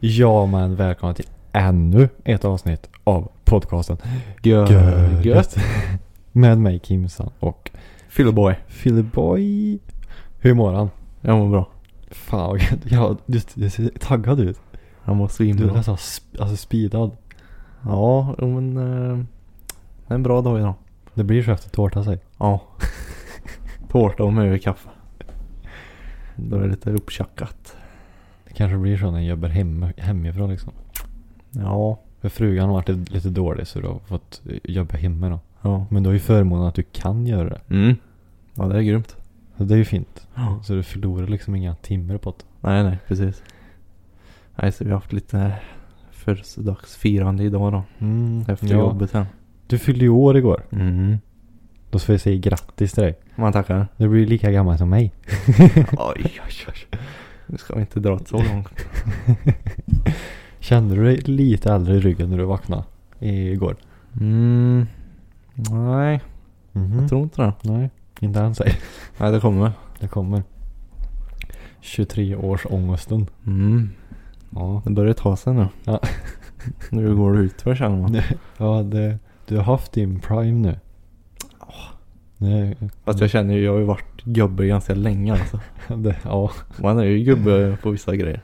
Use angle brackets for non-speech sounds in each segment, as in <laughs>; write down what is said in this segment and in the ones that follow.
Ja men välkomna till ännu ett avsnitt av podcasten Gött. Gött. Med mig Kimsan och Fylloboy. Philipboy. Hur mår han? Jag mår bra. Fan vad gött. ja, du, du ser taggad ut. Jag mår Du är svinbra. nästan sp- alltså speedad. Ja, jo, men eh, det är en bra dag idag. Det blir så efter tårta sig. Ja. Tårta och med kaffe. Då är det lite upptjackat. Kanske blir så när jag jobbar hem, hemifrån liksom. Ja. För frugan har varit lite dålig så du har fått jobba hemma då. Ja. Men du har ju förmånen att du kan göra det. Mm. Ja, det är grymt. Så det är ju fint. Ja. Så du förlorar liksom inga timmar på det. Nej, nej, precis. Nej, så vi har haft lite födelsedagsfirande idag då. Mm, Efter ja. jobbet sen. Du fyllde ju år igår. Mm. Då ska vi säga grattis till dig. Man tackar. Du blir lika gammal som mig. oj, oj, oj. Nu ska vi inte dra så <laughs> långt. Kände du dig lite äldre i ryggen när du vaknade igår? Mm. Nej, Mhm. jag tror inte det. Nej, inte än säg. Nej, det kommer. Det kommer. 23 års ångesten. Mm. Ja. Det börjar ta sig nu. Ja. nu går det ut för känner man. <laughs> Ja, det, du har haft din prime nu. Det, Fast jag känner ju, jag har ju varit gubbe ganska länge alltså. <laughs> det, ja. Man är ju gubbe på vissa grejer.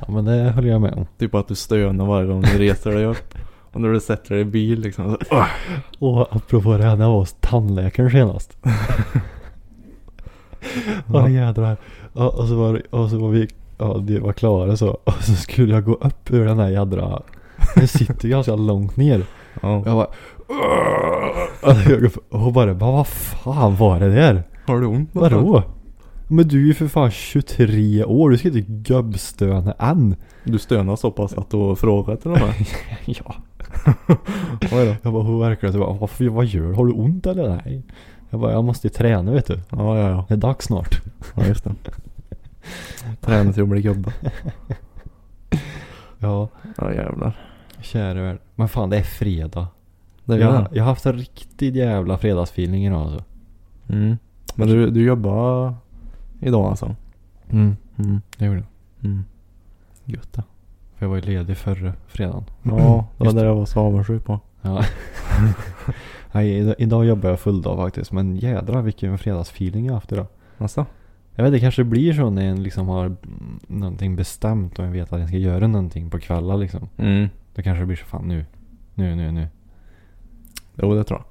ja, men det höll jag med om. Typ att du stönar varje gång du reser dig upp. Och när du sätter dig i bil liksom. <laughs> Och apropå det här, när jag var hos tandläkaren senast. <laughs> Ja jädrar. Ja, och så var, och så var vi, ja det var klara så. Och så skulle jag gå upp ur den här jädra, den sitter ju ganska långt ner. Ja. Jag bara, hon bara, "Va, vad fan var det där? Har du ont? Vadå? Men du är ju för fan 23 år, du ska inte gubbstöna än. Du stönar så pass att du har frågat till och med. <laughs> ja. <laughs> Oj då. Jag bara, hur verkar det? Jag bara, vad, vad gör du? Har du ont eller? Nej. Jag bara, jag måste ju träna vet du. Ja, ja, ja. Det är dags snart. Ja, just det. Träna till att bli gubbe. <laughs> Ja, Ja, jävlar. Kära värld. Men fan det är fredag. Det är jag, jag har haft en riktigt jävla fredagsfeeling idag alltså. Mm. Men du, du jobbar idag alltså? Mm, Mm. det gjorde jag. Mm. Gött det. För jag var ju ledig förra fredagen. Ja, det var det jag var så avundsjuk på. Ja. <laughs> Nej, idag, jobbar jag full dag faktiskt. Men jädrar vilken fredagsfeeling jag har haft idag. Alltså? Jag vet det kanske blir så när en liksom har mm, någonting bestämt och jag vet att jag ska göra någonting på kvällar liksom. Mm. Då kanske det blir så fan nu. Nu, nu, nu. Jo, det tror jag.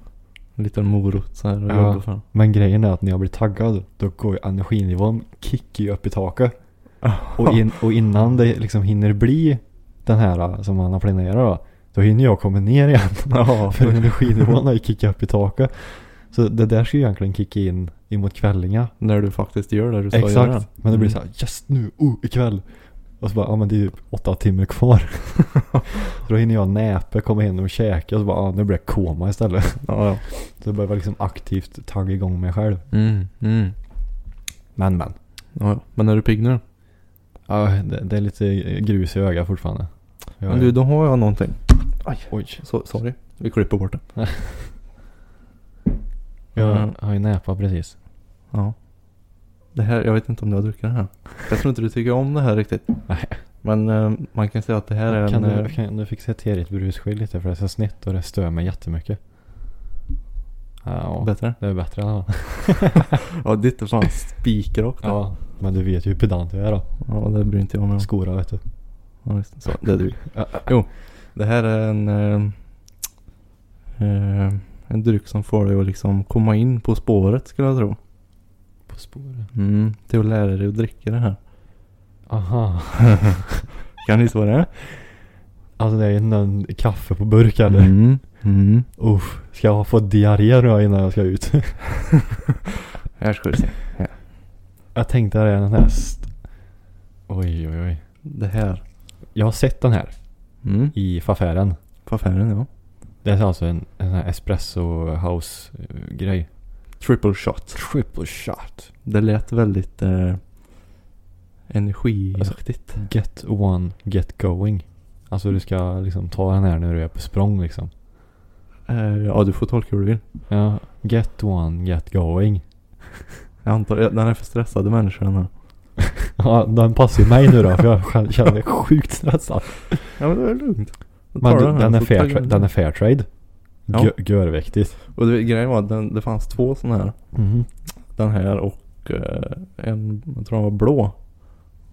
En liten morot så här Ja. jobba för. Men grejen är att när jag blir taggad då går ju energinivån kickar ju upp i taket. Och, in, och innan det liksom hinner bli den här som man har planerat då. Då hinner jag komma ner igen. Ja, <laughs> För energinivån har ju kickat upp i taket. Så det där ska ju egentligen kicka in emot kvällingar. när du faktiskt gör det du ska göra. Exakt. Men det blir Mm. så här, yes nu, oh, ikväll. Och så bara, ja men det är ju åtta timmar kvar. så <laughs> då hinner jag näpa, komma in och käka och så bara, ja nu blir det koma istället. <laughs> Ja, ja. Så jag liksom aktivt tagga igång mig själv. Mm, mm. Men men. Ja, men är du pigg nu? Ja, det, det är lite grus i ögat fortfarande. Jag, Men du, då har jag någonting. Aj. Oj. Så, sorry. Vi klipper bort det. <laughs> Jag Mm. har ju näpat precis. Ja. Det här, jag vet inte om du har druckit det här. Jag tror inte du tycker om det här riktigt. Nej. Men eh, man kan säga att det här är Kan en... du, eh, kan du fixa till ditt brusskil lite för det är så snett och det stör mig jättemycket. Ja, Bättre? det är bättre i alla fall. <laughs> Ja, ditt är fan spikrakt. Ja, men du vet ju hur pedant jag är då. ja, det bryr inte jag mig om. Skora vet du. Ja, det. Så, det är du. Jo, det här är en... Eh, eh, en dryck som får dig att liksom komma in på spåret skulle jag tro. På spåret. Mm, till att lära dig att dricka det här. Aha. <laughs> Kan du vad det? Alltså det är någon kaffe på burk eller? Mm. Mm. Uff, ska jag få diarré nu innan jag ska ut? <laughs> Här ska du se. jag tänkte det är den här Oj oj oj. Det här. Jag har sett den här Mm. i affären. På affären ja. Det är alltså en, en sån här espresso house eh, grej. Triple shot. Triple shot. Det lät väldigt eh, energiaktigt. Get one, get going. Alltså du ska liksom ta den här när du är på språng liksom. Eh, ja, du får tolka hur du vill. Ja, get one, get going. <laughs> Jag antar, den är för stressade människor den här. <laughs> Ja, den passar ju mig nu då för jag själv känner mig sjukt stressad. Ja men det är lugnt. Men den, här, är fair, den är fair trade. Ja. Gö- Görviktigt. Och det, grejen var att den, det fanns två sådana här. Mhm. Den här och eh, en, jag tror den var blå.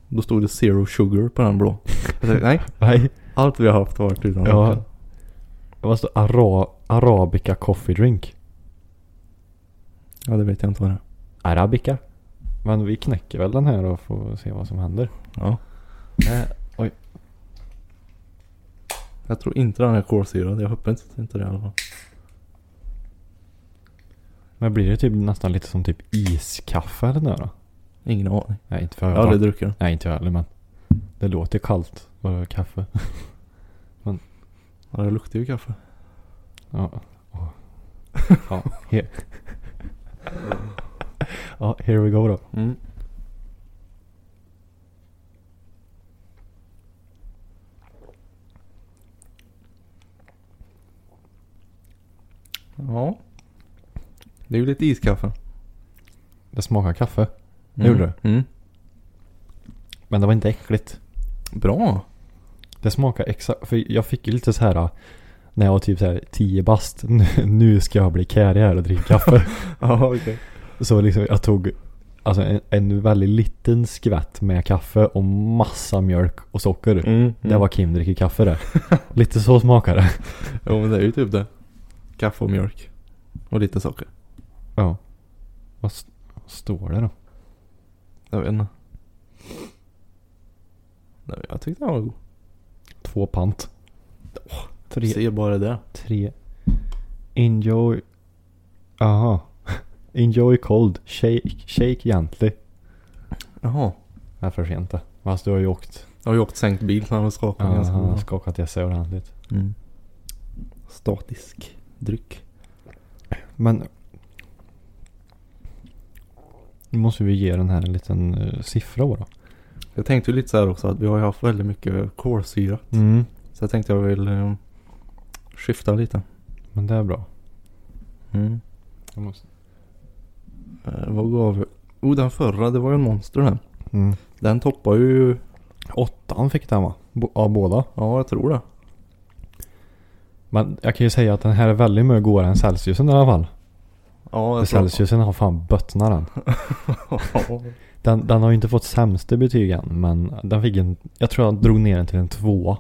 Då stod det zero sugar på den blå. Tänkte, nej, <laughs> Nej. allt vi har haft har varit utan Ja. socker. Vad står Ara, Arabica coffee drink? Ja, det vet jag inte vad det är. Arabica? Men vi knäcker väl den här och får se vad som händer. Ja. Eh. Jag tror inte den är kolsyrad. Jag hoppas inte det i alla fall. Men blir det typ nästan lite som typ iskaffe eller det då? Ingen aning. Nej inte för Jag har aldrig druckit den. Nej inte jag heller men. Det låter kallt. Och kaffe. <laughs> Ja, det luktar ju kaffe. Ja. Åh. Ja, here. <laughs> ja, here we go då. Mm. Ja. Det är ju lite iskaffe. Det smakar kaffe. Det gjorde det. Mm. Men det var inte äckligt. Bra. Det smakar exakt. För jag fick ju lite så här. När jag var typ så här 10 bast. <laughs> Nu, nu ska jag bli kärig här och dricka kaffe. <laughs> Ja, okej. så liksom jag tog. Alltså en, en väldigt liten skvätt med kaffe och massa mjölk och socker. Mm. Det var Kim dricker kaffe det. Lite så smakar det. <laughs> Jo men det är ju typ det. Kaffe och mjölk. Och lite socker. Ja. Vad st- står det då? Jag vet inte. Nej, jag tyckte den var god. Två pant. Tre. Se bara det. Tre. Enjoy. Aha. <laughs> Enjoy cold. Shake, shake gently. Jaha. Det är för sent det. Fast du har ju åkt. Jag har ju åkt sänkt bil så han har skakat Ja, ganska han har skakat i sig ordentligt. Mm. Statisk dryck. Men. Nu måste vi ge den här en liten uh, siffra då. Jag tänkte ju lite så här också att vi har ju haft väldigt mycket kolsyrat. Mm. Så jag tänkte jag vill eh, skifta lite. Men det är bra. Mm. Jag måste... Eh, vad gav vi? Oh den förra det var ju en monster den. mm. Den toppar ju. Åttan fick den va? Bo- av båda. Ja jag tror det. Men jag kan ju säga att den här är väldigt mycket godare än Celsiusen i alla fall. Ja jag tror. Celsiusen har fan bottnar den. <laughs> Den. Den har ju inte fått sämsta betyg än. Men den fick en. Jag tror jag drog ner den till en tvåa.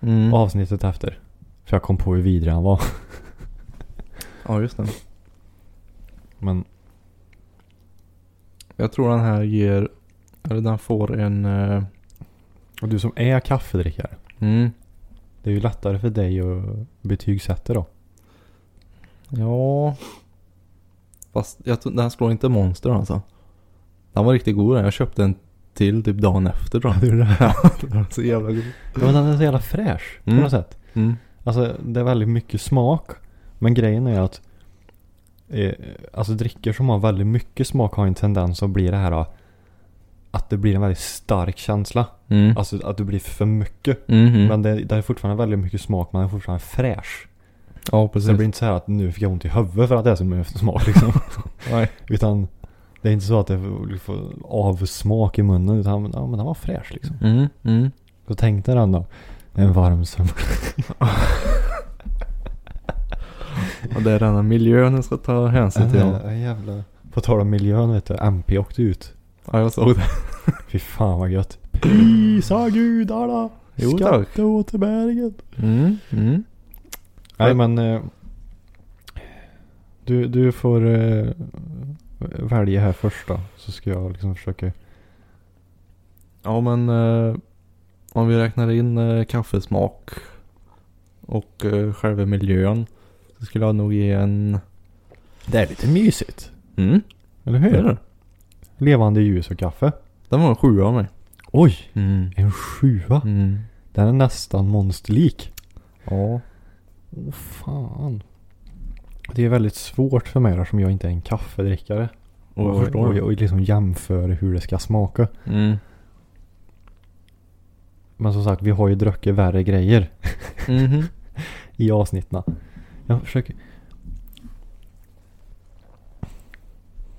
Mm. Avsnittet efter. För jag kom på hur vidrig han var. ja just det. Men Jag tror den här ger. Eller den får en. eh, och du som är kaffedrickare. Mm. Det är ju lättare för dig att betygsätta då. Ja. Fast jag, tror- den slår inte monster alltså. Den var riktigt god den. Jag köpte en till typ dagen efter tror jag. Du det? Var så jävla god. Ja, men den är så jävla fräsch på Mm. något sätt. Mm. Alltså det är väldigt mycket smak. Men grejen är att eh, Alltså drycker som har väldigt mycket smak har en tendens att bli det här eh, Att det blir en väldigt stark känsla. Mm. Alltså att det blir för mycket. Mhm. Men det, det är fortfarande väldigt mycket smak men det är fortfarande fräsch. ja Så precis. det blir inte så här att nu fick jag ont i huvudet för att det är så mycket smak liksom. <laughs> Nej. Utan det är inte så att det får- avsmak i munnen utan ja, men den var fräsch liksom. Mm. Mm. Så tänkte den då. En varm sommar. <laughs> Och det är den här miljön jag ska ta hänsyn till. Ja, jävlar. På tal om miljön vet du. MP åkte ut. Ja jag såg det. <laughs> Fy fan vad gött. Prisa gudarna. Jo, tack. Skatteåterbäringen. Mm. Mm. Nej men. Eh, du, du får eh, välja här först då. Så ska jag liksom försöka. Ja men eh, om vi räknar in eh, kaffesmak och eh, själva miljön så skulle jag nog ge en... Det är lite mysigt. Mm. Eller Det är hur? det. Levande ljus och kaffe. Den var en sjua av mig. Oj! Mm. En sjua? Mm. Den är nästan monsterlik. Ja. Åh fan. Det är väldigt svårt för mig som jag inte är en kaffedrickare. Och förstår. och, och liksom jämföra hur det ska smaka. Mm. Men som sagt, vi har ju druckit värre grejer Mhm. <laughs> i avsnitten. Jag försöker...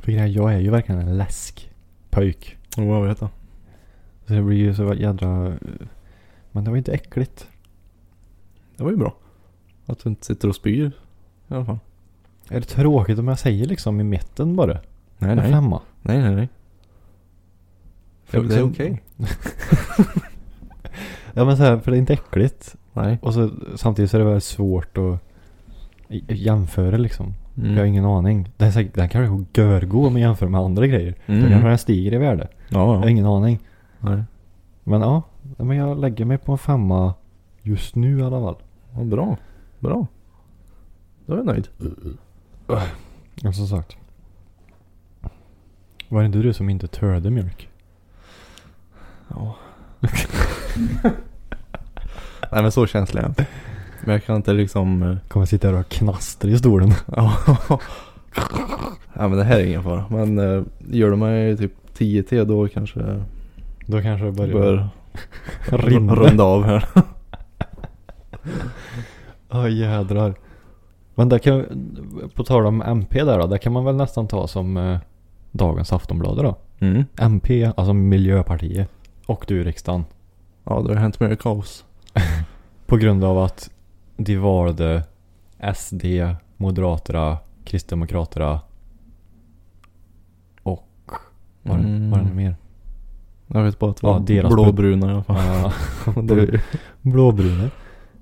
För grejen, jag är ju verkligen en läskpöjk. Jo, jag vet det. Så det blir ju så jädra... Men det var inte äckligt. Det var ju bra. Att du inte sitter och spyr. I alla fall. Är det tråkigt om jag säger liksom i mitten bara? Nej, En nej. femma. Nej, nej, nej. För det är så- okej. <laughs> Ja men så här, för det är inte äckligt. Nej. Och så samtidigt så är det väldigt svårt att jämföra liksom. Mm. Jag har ingen aning. Den, är den kanske går görgod om man jämför med andra grejer. Mm. Då kanske den stiger i värde. Ja, Jag har ja. ingen aning. Nej. Men ja, men jag lägger mig på en femma just nu i alla fall. Ja, bra. Bra. Då är jag nöjd. Ja, som sagt. Var det inte du som inte törde mjölk? Ja. <laughs> Nej men så känslig är jag inte. Men jag kan inte liksom... eh, Kommer sitta här och knastra i stolen. <laughs> Ja. men det här är ingen fara. Men uh, gör du mig typ 10 te då kanske Då kanske det börjar bör <laughs> rinna. runda av här. <laughs> Ja jädrar. Men där kan, på tal om MP där då. Där kan man väl nästan ta som eh, dagens Aftonbladet då. Mm. MP, alltså Miljöpartiet. Och du i riksdagen. Ja det har hänt mycket kaos. På grund av att de valde SD, Moderaterna, Kristdemokraterna och var Mm. var det mer? Jag vet bara att det Ja, var deras blåbruna i alla fall. Ja, <laughs> <laughs> blåbruna.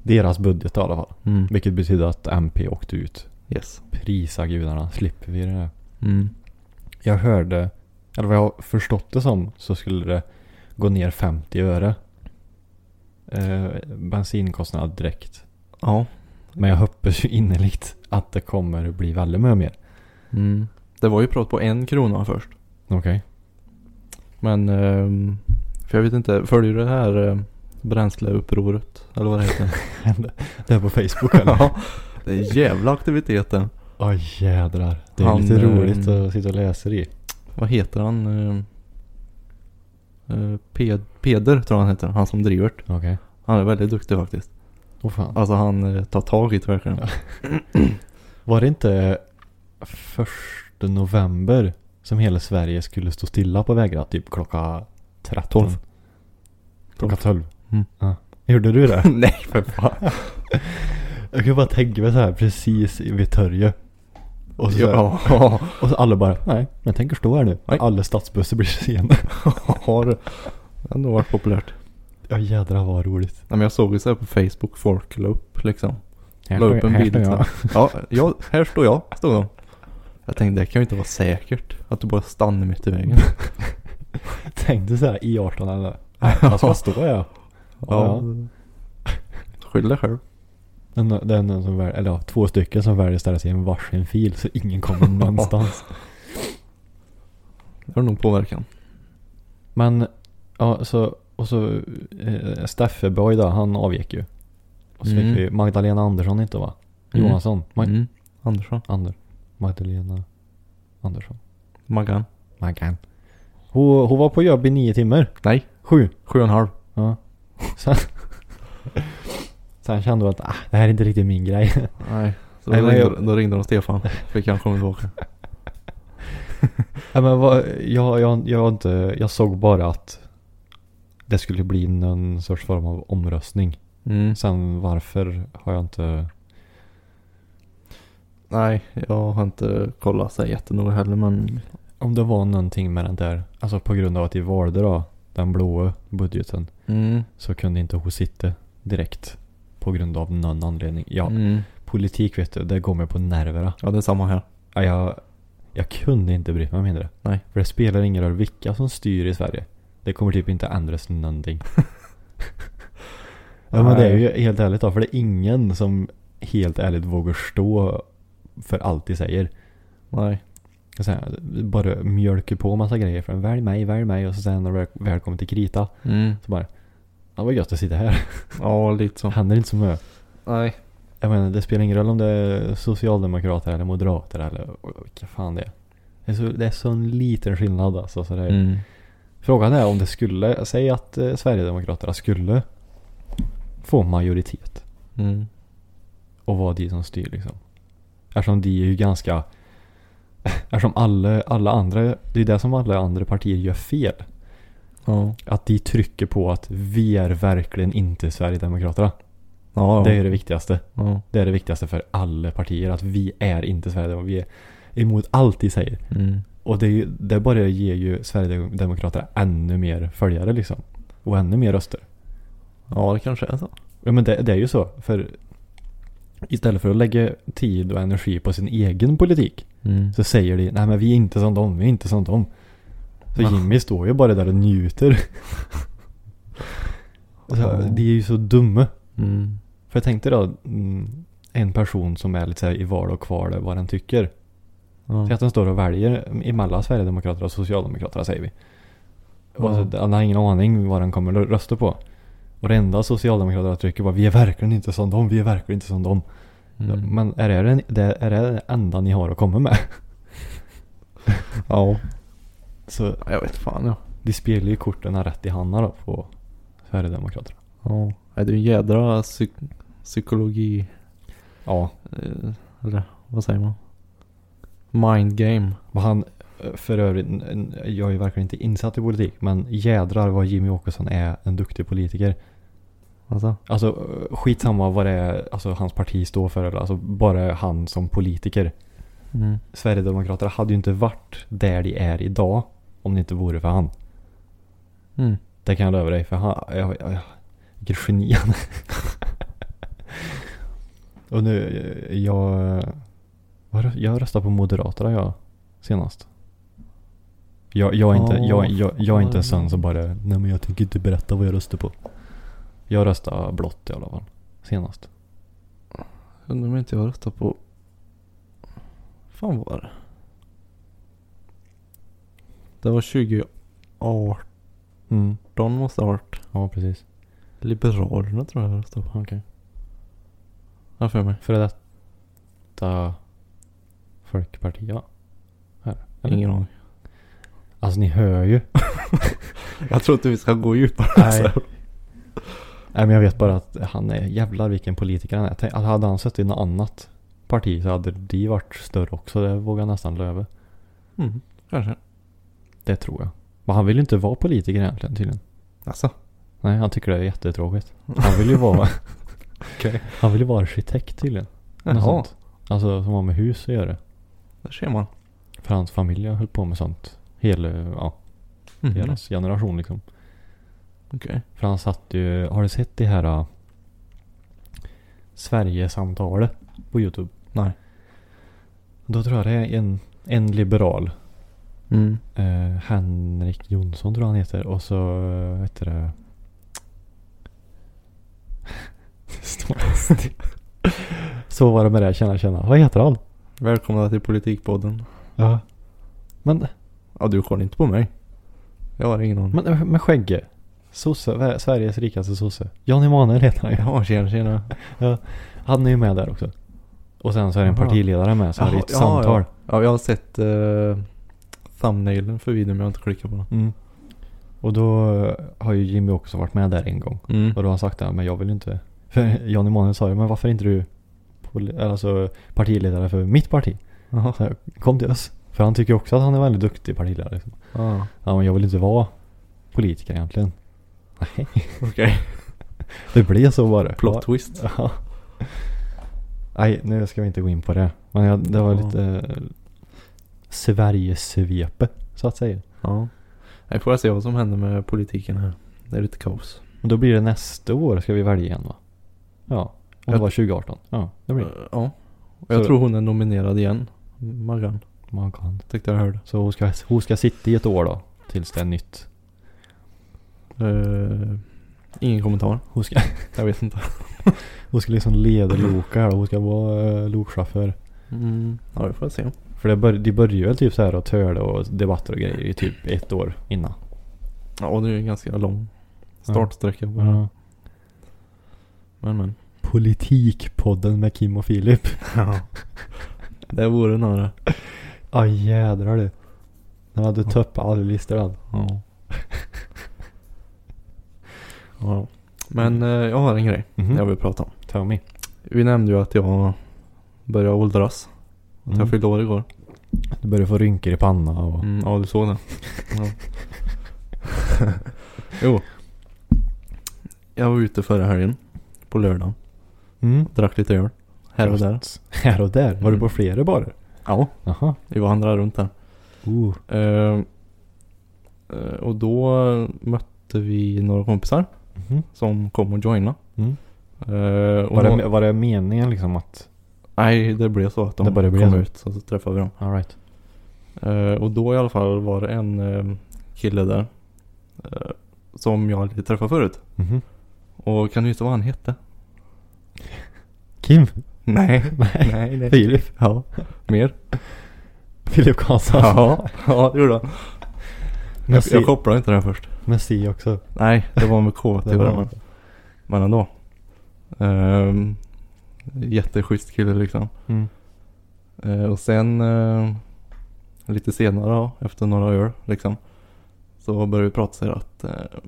Deras budget i alla fall. mm. Vilket betyder att MP åkte ut. Yes. Prisa gudarna, slipper vi det här. Mm. Jag hörde, eller vad jag har förstått det som, så skulle det gå ner 50 öre. Eh, bensinkostnad direkt. Ja. Men jag hoppas ju innerligt att det kommer bli väldigt mycket mer. Mm. Det var ju prat på en krona först. Okej. Men, ehm, för jag vet inte, följer du det här eh, bränsleupproret? Eller vad det heter? <laughs> det är på Facebook eller? ja. Det är jävla aktiviteten. Oj jädrar. Det är Han, lite eh, roligt att sitta och läsa i. Vad heter han? Eh, Ped, Peder tror jag han heter. Han som driver det. Okej. Han är väldigt duktig faktiskt. Åh fan. Alltså han eh, tar tag i det verkligen. <clears throat> Var det inte första november som hela Sverige skulle stå stilla på vägarna? Typ klockan 13? 12. Klockan 12? Mm. Ja. Gjorde du det? <laughs> Nej för fan. <laughs> Jag kan bara tänka mig så här precis vid torget. Och så, Ja. <laughs> och så alla bara, nej, jag tänker stå här nu. Nej. Alla stadsbussar blir sena. Har det nog varit populärt. Ja jädrar vad roligt. Nej, men jag såg ju så här på Facebook folk la upp liksom. Här La upp en här bild. står jag. Ja, ja, här står jag. Stod de. Jag tänkte det kan ju inte vara säkert. Att du bara stannar mitt i vägen. <laughs> Tänkte så här i 18 eller? Nej, jag ska stå här. Ja. Ja. Skyll dig själv. Den, den som väljer, eller ja, två stycken som väljer att ställa sig i en varsin fil så ingen kommer <laughs> någonstans. Det har nog påverkan. Men, ja så, och så eh, Steffe Boy då, han avgick ju. Och så Mm. fick vi Magdalena Andersson inte va? Mm. Johansson. Mag- Mm. Andersson. Ander. Magdalena Andersson. Maggan. Maggan. Hon, hon var på jobb i nio timmar. Nej. Sju. Sju och en halv. Ja. <laughs> Sen, sen kände hon att ah, det här är inte riktigt min grej. Nej. Så Nej, då, men ringde, jag- då ringde de Stefan. Fick han komma tillbaka. <laughs> Ja, men vad, jag, jag, jag, har inte, jag såg bara att det skulle bli någon sorts form av omröstning. Mm. Sen varför har jag inte... Nej, jag har inte kollat så jättenoga heller men. Om det var någonting med den där, alltså på grund av att de valde då den blåa budgeten Mm. så kunde inte hon sitta direkt på grund av någon anledning. Ja, Mm. politik vet du, det går mig på nerverna. Ja det är samma här. Ja, jag, jag kunde inte bry mig mindre. Nej. För det spelar ingen roll vilka som styr i Sverige. Det kommer typ inte ändras någonting. <laughs> ja men det är ju helt ärligt då, för det är ingen som helt ärligt vågar stå för allt de säger. Nej. så här, bara mjölker på massa grejer för en välj mig, välj mig och så sen när det väl- väl kommer till krita Mm. så bara Ja vad gött att sitta här. <laughs> Ja, lite så. Händer inte så mycket. Nej. Jag menar det spelar ingen roll om det är socialdemokrater eller moderater eller vilka fan det är. Det är så, det är så en liten skillnad alltså. Så det är, Mm. Frågan är om det skulle, säg att eh, Sverigedemokraterna skulle få majoritet Mm. och vara de som styr liksom. Eftersom de är ju ganska, <laughs> eftersom alla, alla andra, det är det som alla andra partier gör fel. Ja. Att de trycker på att vi är verkligen inte Sverigedemokraterna. Ja, ja. Det är det viktigaste. Ja. Det är det viktigaste för alla partier. Att vi är inte Sverigedemokrater. Vi är emot allt de säger. Mm. Och det, ju- det bara ger ju Sverigedemokraterna ännu mer följare liksom. Och ännu mer röster. Ja, det kanske är så. Ja men det, det är ju så. För istället för att lägga tid och energi på sin egen politik. Mm. Så säger de, nej men vi är inte som dem, vi är inte som dem. Så Va? Jimmy står ju bara där och njuter. <laughs> så, Ja. de är ju så dumma. Mm. För jag tänkte då, mm, en person som är lite så i val och kval vad den tycker. Ja. Så att den står och väljer emellan Sverigedemokrater och Socialdemokraterna säger vi. Och Ja. så, han har ingen aning vad den kommer att rösta på. Och det enda Socialdemokraterna trycker på, vi är verkligen inte som dem, vi är verkligen inte som dem. Mm. Men är det, det, är det det enda ni har att komma med? <laughs> Ja. Så Jag vet fan ja. de spelar ju korten rätt i handen då på Sverigedemokraterna. Ja. Är det en jädra psyk- psykologi. Ja. Eh, eller vad säger man? Mind game. Och han, eh, för övrigt, jag är ju verkligen inte insatt i politik. Men jädrar vad Jimmy Åkesson är en duktig politiker. Alltså. Alltså eh, skitsamma vad det är alltså, hans parti står för. Eller, alltså bara han som politiker. Mm. Sverigedemokraterna hade ju inte varit där de är idag. Om det inte vore för han. Mm. Det kan jag lova dig. För han, jag, jag, jag, vilket geni han är. <laughs> Och nu, eh, jag, jag röstade på Moderaterna jag senast. Jag, jag, är inte, Ja, jag, jag, jag är inte en sån som bara, nej men jag tänker inte berätta vad jag röstar på. Jag röstade blått i alla fall. Senast. Undrar om inte jag röstar på. fan var det? Det var 2018 Mm. måste det ha varit. Ja precis. Liberalerna tror jag jag röstade på. Okej. Ja för mig. Före detta Folkparti ja. Här. Eller? Ingen aning. Alltså ni hör ju. <laughs> Jag tror inte vi ska gå djupare. Nej. så. Nej men jag vet bara att han är jävlar vilken politiker han är. Tänk, att hade han suttit i något annat parti så hade de varit större också. Det vågar jag nästan löva. Mm. Kanske. Det tror jag. Men han vill ju inte vara politiker egentligen tydligen. Alltså. Nej han tycker det är jättetråkigt. Han vill ju vara, <laughs> Okej. han vill ju vara arkitekt tydligen. Jaha. Alltså som har med hus att göra. Där ser man. För hans familj hållit på med sånt. Hela, ja, Mhm. deras generation liksom. Okej. För han satt ju, har du sett det här uh, Sverigesamtalet på Youtube? Nej. Då tror jag det är en, en liberal. Mm. Eh, Henrik Jonsson tror jag han heter. Och så uh, heter det... <laughs> Det <laughs> så var det med det. Tjena tjena. Vad heter han? Välkomna till Politikpodden. Ja. Men, Ja du kollar inte på mig. Jag har ingen aning. men eh, med Skägge. Sosse, Sveriges rikaste sosse. Jan Emanuel heter han. Ja tjena tjena. <laughs> Han är ju med där också. Och sen så är det en Jaha. partiledare med. Så är det Jaha, ett ja, samtal. Ja jag har sett uh, thumbnailen för videon men jag har inte klickat på den. Mm. Och då eh, har ju Jimmy också varit med där en gång. Mm. Och då har han sagt det, men jag vill inte. För Jan Emanuel sa ju, men varför inte du alltså, partiledare för mitt parti? Jaha. Så jag, kom till oss. För han tycker också att han är väldigt duktig partiledare. Liksom. Ja. Ja, men jag vill inte vara politiker egentligen. Nej, Okej. <laughs> det blev så bara. Plot twist. Ja. Nej, nu ska vi inte gå in på det. Men jag, det var Ja. lite eh, Sverigesvepe, så att säga. Ja. Jag får se vad som händer med politiken här. Det är lite kaos. Och då blir det nästa år ska vi välja igen va? Ja, det Jag- var 2018. Ja, det blir det. Eh, Ja. Och jag Så- tror hon är nominerad igen. Maggan. Man kan. Tyckte jag hörde. Så hon ska, hon ska sitta i ett år då. Tills det är nytt. Eh, ingen kommentar. Hon ska, <laughs> Jag vet inte. <laughs> hon ska liksom leda Loka här då. Hon ska vara uh, lokchaufför. Mm. Ja, vi får se. För det bör, de började ju typ så här och törde och debatter och grejer i typ ett år innan. Ja, och det är ju en ganska lång startsträcka. på det. Ja. Men men. Politikpodden med Kim och Filip. Ja. det vore det. Ja jädrar du. Den hade toppat alla listor den. Ja. ja. Men eh, jag har en grej Mhm. jag vill prata om. Tell me. Vi nämnde ju att jag börjar åldras. Att Mm. jag fyllde år igår. Du börjar få rynkor i panna och... Mm, ja, du såg det. <laughs> Ja. jo. Jag var ute förra helgen. På lördagen. Mm. Drack lite öl. Här och där. <laughs> Här och där? Var du på Mm. flera barer? Ja, Jaha. vi vandrade runt där. Uh. Eh, och då mötte vi några kompisar Mhm. som kom och joinade. Mm. Eh, och Var, det, var det meningen liksom att... Nej, det blev så att de Det bara kom så. ut och så träffade vi dem. Alright. Eh, och då i alla fall var det en eh, kille där. som jag aldrig träffat förut. Mhm. Och kan du gissa vad han hette? Kim? <laughs> Nej, Nej. nej, nej. Filip? Ja, mer? Filip Karlsson? Ja, ja det gjorde han. Jag, jag kopplade inte här först. med C också. Nej, det var med K <laughs> till men, men ändå. Um, jätteschysst kille liksom. Mm. Eh, och sen eh, lite senare då, efter några öl liksom. Så började vi prata så här att uh,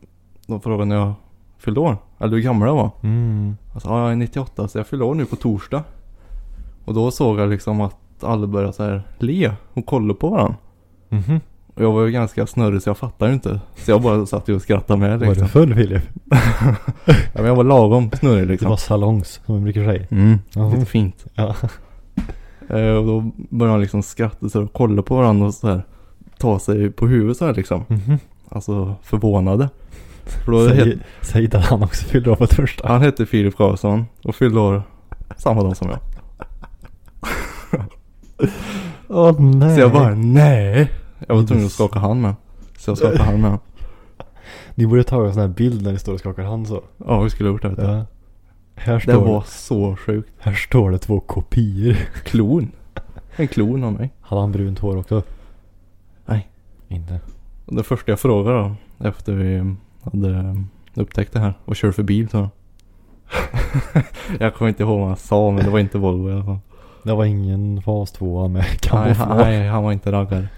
de frågade när jag fyllde år. Eller hur gammal jag var. Mm. Alltså, ja, jag är 98 så jag fyller år nu på torsdag. Och då såg jag liksom att alla började så här le och kolla på varandra. Mhm. Och jag var ju ganska snurrig så jag fattade ju inte. Så jag bara satt ju och skrattade med Var liksom. du full Filip? <laughs> Ja, men jag var lagom snurrig Det liksom. var salongs som man brukar säga. Mm, lite fint. Ja. <laughs> Eh, och då började han liksom skratta så och kolla på varandra och så här. Ta sig på huvudet så här liksom. Mhm. Alltså förvånade. Då het, Säg, säg att han också fyller år på torsdag. han hette Filip Karlsson och fyllde år samma dag som jag. Åh nej. Så jag bara nej. Jag var tvungen att skaka hand med. Så jag skakade hand med. Ni borde ta en sån här bild när ni står och skakar hand så. Ja vi skulle ha gjort det. Ja. Här Det står, var så sjukt. här står det två kopior. Klon. En klon av mig. Hade han brunt hår också? Nej. Inte. Det första jag frågade då. Efter vi hade upptäckt det här. Och kör för bil så. <laughs> jag kommer inte ihåg vad han sa men det var inte Volvo i alla fall. Det var ingen fas 2 med Nej, kamouflage. han, nej, han var inte raggare.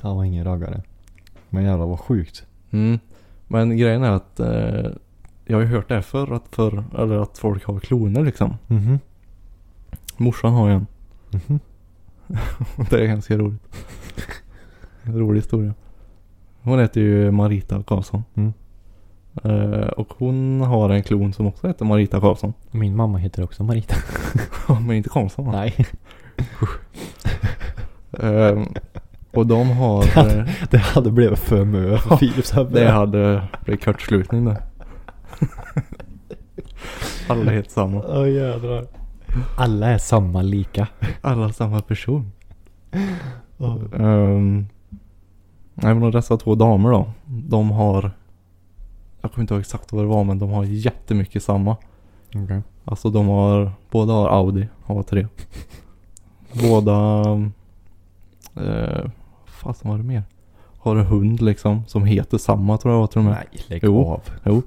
Han var ingen raggare. Men jävlar vad sjukt. Mm. Men grejen är att eh, jag har ju hört det här förr att, för, eller att folk har kloner liksom. Mhm. Morsan har ju en. Mhm. <laughs> Det är ganska roligt. Rolig historia. Hon heter ju Marita Karlsson. Mm. Eh, och hon har en klon som också heter Marita Karlsson. Min mamma heter också Marita. <laughs> Men inte Karlsson va? Nej. <laughs> Eh, och de har... eh, Det hade blivit för mö för Philips huvud. det hade blivit kortslutning där. <laughs> Alla heter samma. Åh jädrar. Alla är samma lika. Alla samma person. Oh. Um, nej men dessa två damer då. De har. Jag kommer inte ihåg exakt vad det var men de har jättemycket samma. Okej. Alltså de har. Båda har Audi A3. Båda. Uh, fasen var det mer? Har en hund liksom. Som heter samma tror jag var till och med. Nej, lägg Jo. av. Jo.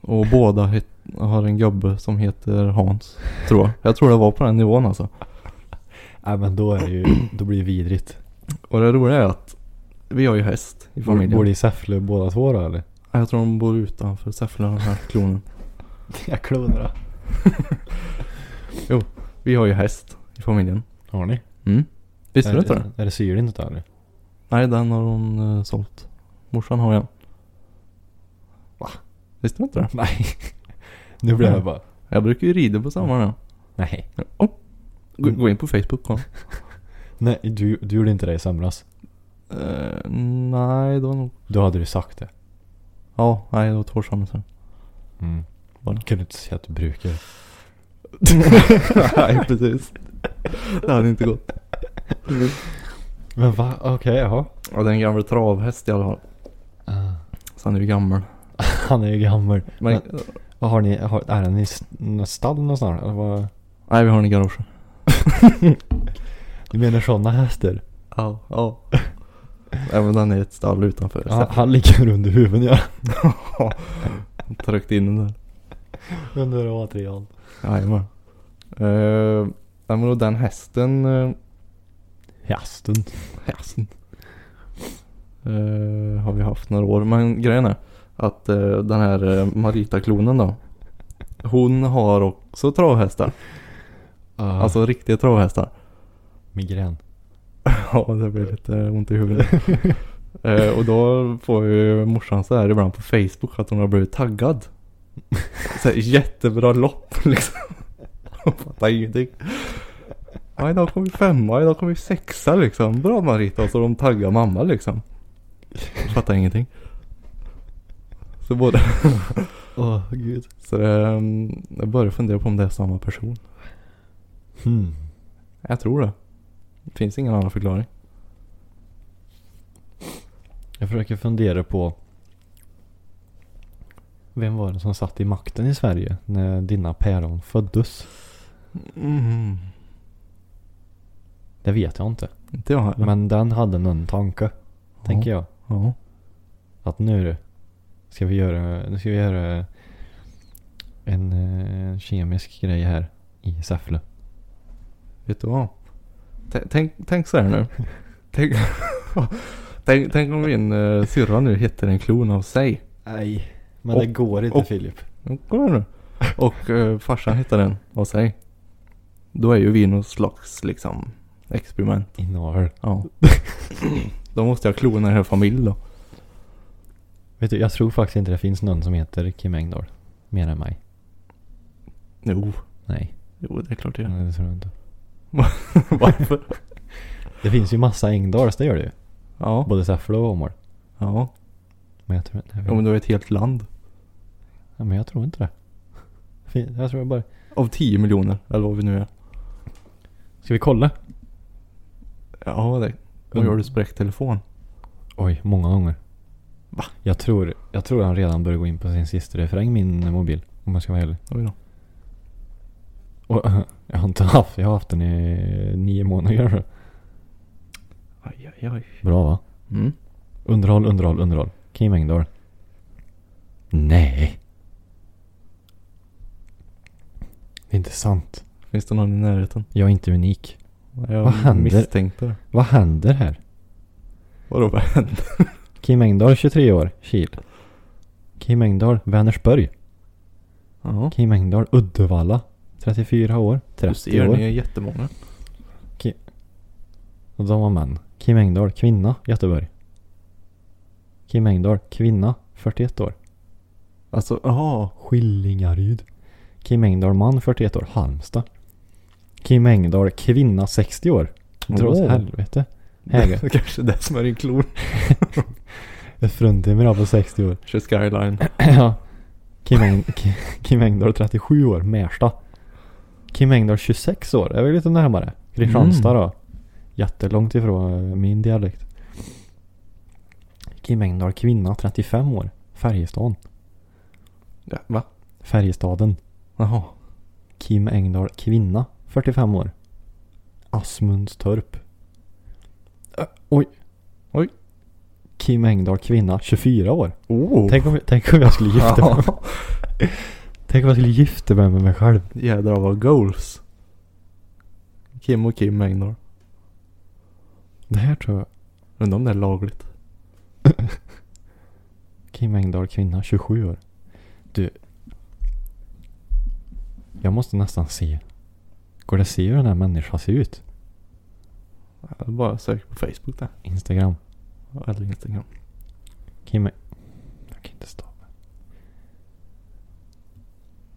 Och båda het, har en gubbe som heter Hans. Tror jag. Jag tror det var på den nivån alltså. Nej men då är det ju, då blir det vidrigt. Och det roliga är att. Vi har ju häst i familjen. Bor de i Säffle båda två då eller? Ja, Jag tror de bor utanför Säffle den här klonen. <laughs> Jag klonar <laughs> Vi har ju häst i familjen. Har ni? Mm. Visste är, du inte det? Är det syrligt inte eller? Nej, den har hon uh, sålt. Morsan har en. Va? Visste du inte det? Nej. Nu blir jag bara. Jag brukar ju rida på sommaren. Nej. Oh. Gå, gå in på Facebook kolla. <laughs> Nej, du, du gjorde inte det i somras. Uh, nej, det var nog... Då hade du sagt det. Ja, nej det var två år sedan. Mm. Kunde inte säga att du brukar. <laughs> nej, precis. Det hade inte gått. Men va? Okej, jaha. Ja, det är en gammal travhäst i alla fall. Ah. Så han är ju gammal. <laughs> Han är ju gammal. Men, Men- Vad har ni? Har, är den i något stall någonstans? Eller vad? nej, vi har den i garaget. <laughs> Du menar sådana hästar? Ja, ja. Även den är i ett stall utanför. Ja, han ligger under huvudet ja. <laughs> Tryckt in den där. Under material. Jajamän. Uh, men och den hästen. Uh, Hästen. hästen. eh, har vi haft några år. Men grejen är att eh, den här uh, Marita-klonen då. Hon har också travhästar. Uh, Alltså riktiga travhästar. migrän. <laughs> Ja, det blir lite ont i huvudet. <laughs> Eh, och då får ju morsan så här ibland på Facebook att hon har blivit taggad. Så här, jättebra lopp <laughs> liksom. Hon fattar ingenting. Ja, idag kom vi femma, idag kom vi sexa liksom. Bra Marita. Och så de taggar mamma liksom. Hon fattar ingenting. Så både, Åh gud. så det, jag börjar fundera på om det är samma person. Hmm. Jag tror det. Det finns ingen annan förklaring. Jag försöker fundera på Vem var det som satt i makten i Sverige när dina päron föddes? Mm. Det vet jag inte. Inte jag heller. Men den hade någon tanke. Tänker jag. Ja. Att nu ska vi göra, nu ska vi göra en eh, kemisk grej här i Säffle. Vet du vad? Tänk, tänk så här nu. tänk, <laughs> tänk, tänk om min uh, syrra nu heter en klon av sig. Nej. Men Och- det går inte och- Filip. Kolla nu. Och uh, farsan hittar den av sig. Då är ju vi något slags liksom experiment. Inavel. Ja. <clears throat> Då måste jag klona en hel familj då. Vet du, jag tror faktiskt inte det finns någon som heter Kim Engdahl. Mer än mig. Jo, Nej. jo det är klart det gör. Nej, det tror jag inte. <laughs> Varför? Det finns ju massa Engdahls, det gör det ju. Ja. Både Säffle och Åmål. Ja. Men jag tror inte ja, men du är ett helt land. ja, men jag tror inte det. Jag tror bara... Av 10 miljoner, eller vad vi nu är. Ska vi kolla? Ja, det. Vad gör du spräckt telefon? Oj, många gånger. Va? Jag tror, jag tror han redan börjar gå in på sin sista refräng, min mobil. Om jag ska vara ärlig. Oj då. Och, <laughs> jag har inte haft, jag har haft den i nio månader. Aj, aj, aj. Bra va? Mm. Underhåll, underhåll, underhåll. Kim Engdahl. Nej. Det är inte sant. Finns det någon i närheten? Jag är inte unik. Jag Vad händer? misstänkte det. Vad händer här? Vadå vad hände? Kim Engdahl 23 år, Kil. Kim Engdahl, Vänersborg. Ja. Kim Engdahl, Uddevalla. 34 år, Du 30 ser, år. ni är jättemånga. Och de var män. Kim Engdahl, kvinna, Göteborg. Kim Engdahl, kvinna, 41 år. Alltså, jaha. Skillingaryd. Kim Engdahl, man, 41 år, Halmstad. Kim Engdahl, kvinna, 60 år. Dra åt Åh. helvete. Häger. Det <laughs> kanske det som är din klon. <laughs> Ett fruntimmer på 60 år. Kör skyline. <clears throat> ja. Kim, Eng Ki- Kim Engdahl, 37 år, Märsta. Kim Engdahl, 26 år. Jag är väl lite närmare. Kristianstad Mm. då. Jättelångt ifrån eh, min dialekt. Kim Engdahl, kvinna, 35 år. Färjestaden. Ja, va? Färjestaden. Jaha. Kim Engdahl, kvinna, 45 år. Asmundstorp. Ö, oj. Oj. Kim Engdahl, kvinna, 24 år. Oh. Tänk om, tänk om jag skulle gifta <laughs> mig. Tänk om jag skulle gifta mig med mig själv. Jädrar vad goals. Kim och Kim Engdahl. Det här tror jag. Undrar om det är lagligt. <laughs> Kim Engdahl, kvinna, 27 år. Du. Jag måste nästan se. Går det att se hur den här människan ser ut? Jag bara sök på Facebook där. Instagram. Eller Instagram. Kim... Jag kan inte stava.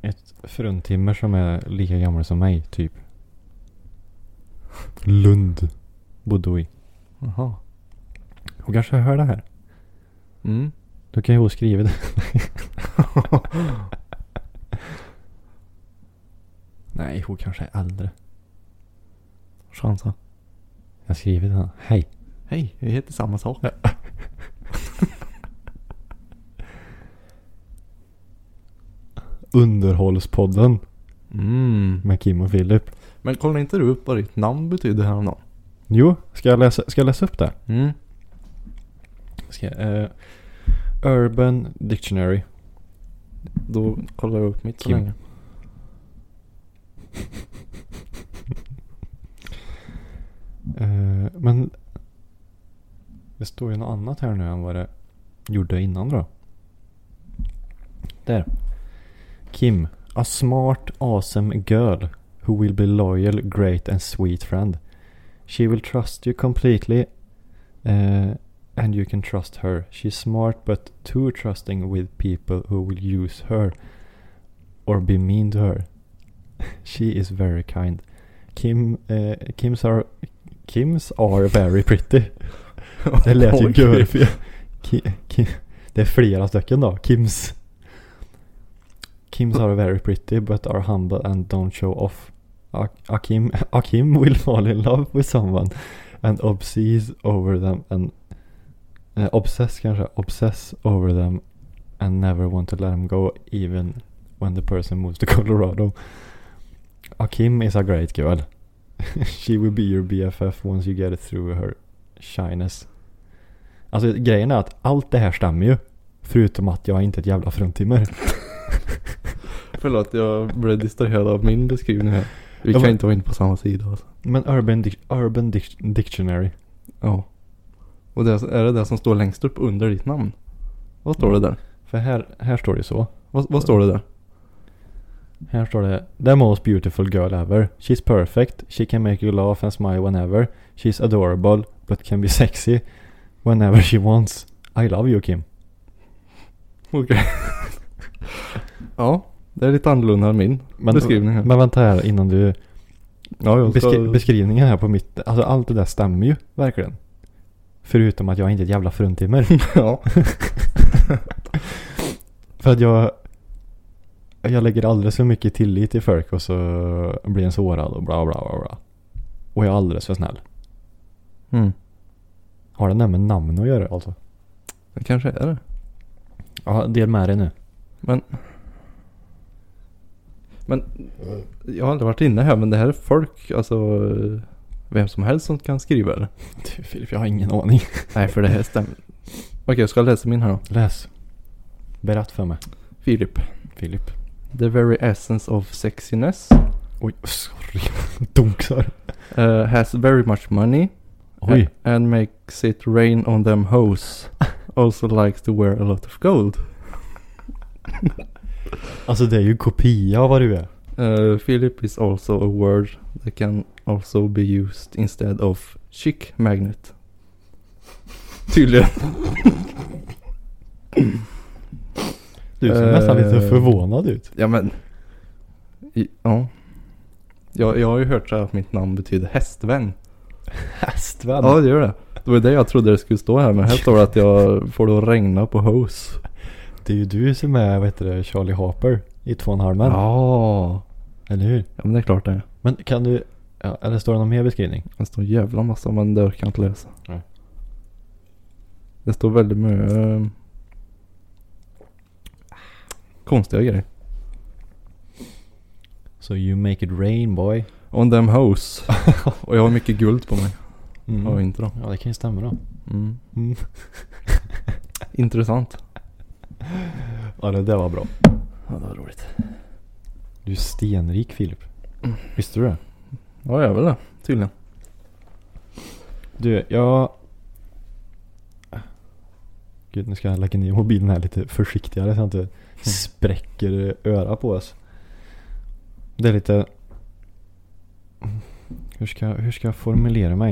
Ett fruntimmer som är lika gammal som mig, typ. Lund. Bodde hon i. Jaha. Hon kanske hör det här. Mm. Då kan ju hon skriva det. <laughs> Nej, hon kanske är äldre. Chansa. Jag skriver till henne. Hej. Hej, vi heter samma sak. <laughs> Underhållspodden Mm. med Kim och Filip. Men kollade inte du upp vad ditt namn betyder häromdagen? Jo, ska jag läsa, ska jag läsa upp det? Mm. Ska eh, Urban Dictionary. Då kollar jag upp mitt så Kim. länge. <laughs> Eh, men det står ju något annat här nu än vad det gjorde innan då. Där. Kim. A smart, awesome girl who will be loyal, great and sweet friend. She will trust you completely uh, and you can trust her. She's smart but too trusting with people who will use her or be mean to her. <laughs> She is very kind. Kim, uh, Kims are Kims are very pretty. <laughs> Det lät ju görfel. Ki- Ki- Det är flera stycken då. Kims. Kims are very pretty but are humble and don't show off. Akim, <laughs> Akim will fall in love with someone and obsess over them and eh, obsess kanske, obsess over them and never want to let them go even when the person moves to <laughs> Colorado. Akim is a great girl. <laughs> She will be your BFF once you get it through her shyness. Alltså grejen är att allt det här stämmer ju. Förutom att jag är inte ett jävla fruntimmer. <laughs> Förlåt, jag blev distraherad av min beskrivning här. Vi kan men- inte vara inne på samma sida alltså. Men Urban, Dic- Urban Dic- Dictionary. Ja. Och det är det det som står längst upp under ditt namn? Vad står det där? För här, här står det så. Vad, vad står det där? Här står det The most beautiful girl ever. She's perfect. She can make you laugh and smile whenever. She's adorable but can be sexy whenever she wants. I love you Kim. <laughs> Okej. Ja, det är lite annorlunda än min Men, beskrivning här. men vänta här innan du... ja, jag ska... Beskri- beskrivningen här på mitt... Alltså allt det där stämmer ju verkligen. Förutom att jag inte är ett jävla fruntimmer. <laughs> ja. <laughs> För att jag... Jag lägger alldeles för mycket tillit till folk och så blir en sårad och bla bla bla bla. Och jag är alldeles för snäll. Mm. Har det där med namn att göra alltså? Det kanske är det. Ja, del med dig nu. Men... Men jag har aldrig varit inne här men det här är folk, alltså vem som helst som kan skriva det. Du Filip, jag har ingen aning. <laughs> Nej för det här stämmer. Okej, jag ska läsa min här då. Läs. Berätt för mig. Filip. Filip. The very essence of sexiness Oj, sorry. <laughs> Dunksar. uh, has very much money Oj. and makes it rain on them hoes. <laughs> Also likes to wear a lot of gold. <laughs> Alltså det är ju kopia av vad du är. Uh, Philip is also a word that can also be used instead of chic magnet. Tydligen. Du ser nästan lite Eh. förvånad ut. Ja men. I, ja. Jag, jag har ju hört så här att mitt namn betyder hästvän. Hästvän. Ja det gör det. Det var det jag trodde det skulle stå här men här står det att jag får då regna på hos. Det är ju du som är, vad heter det, Charlie Harper i Två och en halv män. Ja. Eller hur? Ja men det är klart det är. Men kan du, ja, eller står det någon mer beskrivning? Det står jävla massa men det orkar jag inte läsa. Nej. Det står väldigt mycket eh, konstiga grejer. So you make it rain boy. On them hoes. <laughs> Och jag har mycket guld på mig. Mm. Har jag inte då. Ja det kan ju stämma då. Mm. Mm. <laughs> Intressant. Ja det där var bra. Ja det var roligt. Du är stenrik Filip. Visste du det? Ja jag är väl det. Tydligen. Du, jag... Gud, nu ska jag lägga ner mobilen här lite försiktigare så jag inte spräcker öra på oss. Det är lite... Hur ska, hur ska jag formulera mig?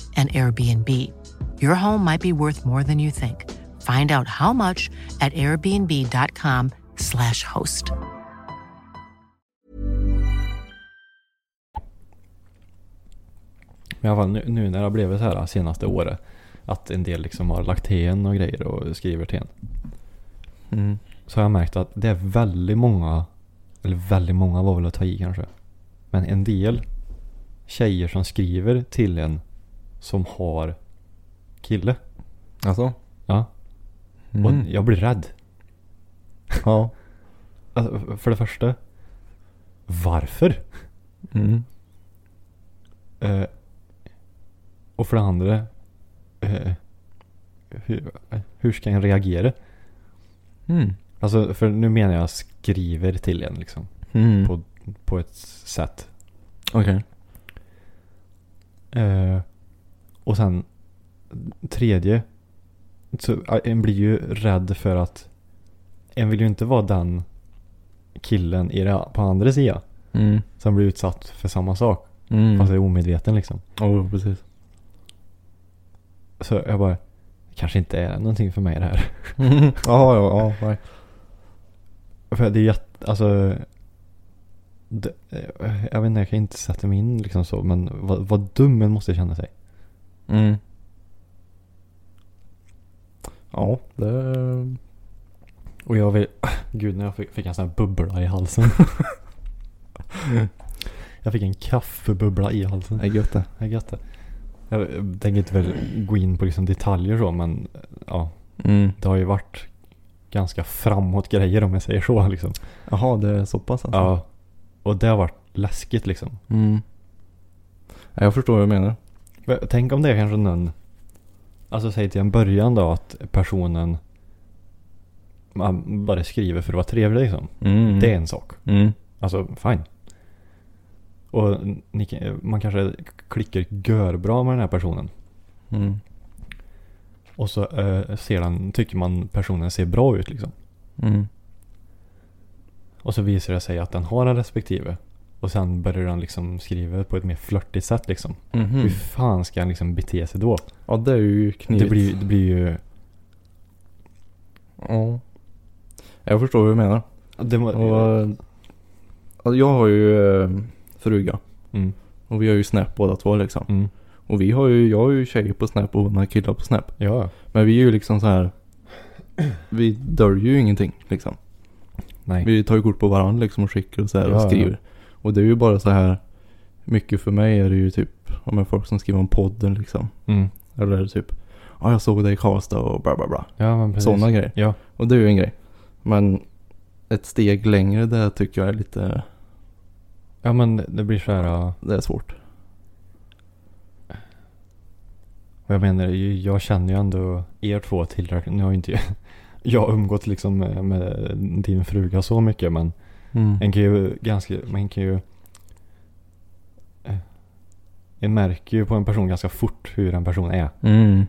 an Airbnb. Your home might be worth more than you think. Find out how much at airbnb.com/slash host. Men i alla fall nu, nu när det har blivit så här senaste året. Att en del liksom har lagt till en och grejer och skriver till en. Mm. Så har jag märkt att det är väldigt många, eller väldigt många var väl att ta i kanske. Men en del tjejer som skriver till en som har kille. Alltså? Ja. Mm. Och jag blir rädd. Ja. Alltså, för det första. Varför? Mm. Eh, och för det andra. Eh, hur, hur ska en reagera? Mm. Alltså för nu menar jag skriver till en liksom. Mm. På, på ett sätt. Okej. Eh, och sen tredje. Så en blir ju rädd för att en vill ju inte vara den killen i det, på andra sidan. Mm. Som blir utsatt för samma sak. Mm. Fast är omedveten liksom. Ja, precis. Så jag bara. Det kanske inte är någonting för mig det här. <laughs> Ja, ja, ja. Nej. För det är jätte, alltså. Det, eh, jag vet inte, jag kan inte sätta mig in liksom så. Men vad, vad dum en måste känna sig. Mm. Ja, det... Och jag vill, <laughs> gud när jag fick, fick en sån här bubbla i halsen. <laughs> jag fick en kaffebubbla i halsen. är gött det. Det är gött det. Jag tänker inte väl gå in på liksom detaljer så men ja. Mm. Det har ju varit ganska framåt grejer om jag säger så liksom. Jaha, det är så pass alltså? Ja. Och det har varit läskigt liksom. Mm. Ja, Jag förstår vad du menar. Tänk om det är kanske någon. Alltså säg till en början då att personen. Man bara skriver för att vara trevlig liksom. Mm. Det är en sak. Mm. Alltså fine. Och man kanske klickar görbra med den här personen. Mm. Och så eh, ser den, tycker man personen ser bra ut liksom. Mm. Och så visar det sig att den har en respektive. Och sen börjar den liksom skriva på ett mer flörtigt sätt liksom. Mhm. Hur fan ska han liksom bete sig då? Ja, det är ju knivigt. Det blir, det blir ju... Ja. Jag förstår vad du menar. Det, må- Och, alltså, jag har ju eh, fruga. mm, Och vi har ju Snap båda två liksom. mm, Och vi har ju, jag har ju tjejer på Snap och hon har killar på Snap. ja. Men vi är ju liksom så här. Vi döljer ju ingenting liksom. Nej. Vi tar ju kort på varandra liksom och skickar och så här Ja, och ja. Och det är ju bara så här. Mycket för mig är det ju typ. Om jag folk som skriver om podden liksom. Mm. Eller typ. Ja jag såg dig i Karlstad och bla bla bla. Ja. Sådana grejer. Ja. Och det är ju en grej. Men ett steg längre där tycker jag är lite. Ja men det blir så här. ja. Det är svårt. Och jag menar, jag känner ju ändå er två tillräckligt. Nu har ju inte jag umgått liksom med din fruga så mycket men Mm. en kan ju ganska, man kan ju eh, En märker ju på en person ganska fort hur en person är. Mm.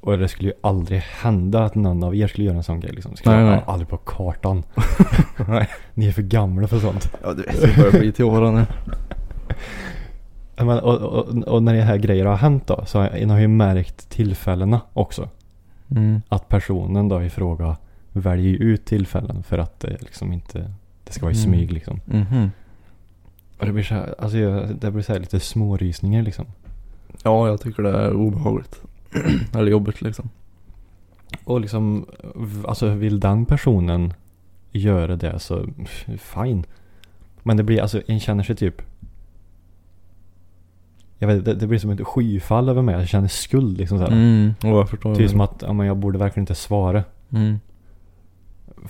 Och det skulle ju aldrig hända att någon av er skulle göra en sån grej liksom. Skulle Nej, jag nej. aldrig på kartan. <laughs> Ni är för gamla för sånt. Ja du vet, vi börjar bli till åren nu. Men, och, och, och när det här grejer har hänt då så har jag, jag har ju märkt tillfällena också. Mm. Att personen då i fråga väljer ut tillfällen för att det liksom inte det ska vara i Mm. smyg liksom. Mhm. Och det blir så här, alltså jag, det blir så här lite smårysningar liksom. Ja jag tycker det är obehagligt. <clears throat> Eller jobbigt liksom. Och liksom, alltså vill den personen göra det så fine. Men det blir, alltså en känner sig typ jag vet, det, det blir som ett skyfall över mig. Jag känner skuld liksom så här. Mm. Och jag förstår. Typ som att ja, men jag borde verkligen inte svara. Mm.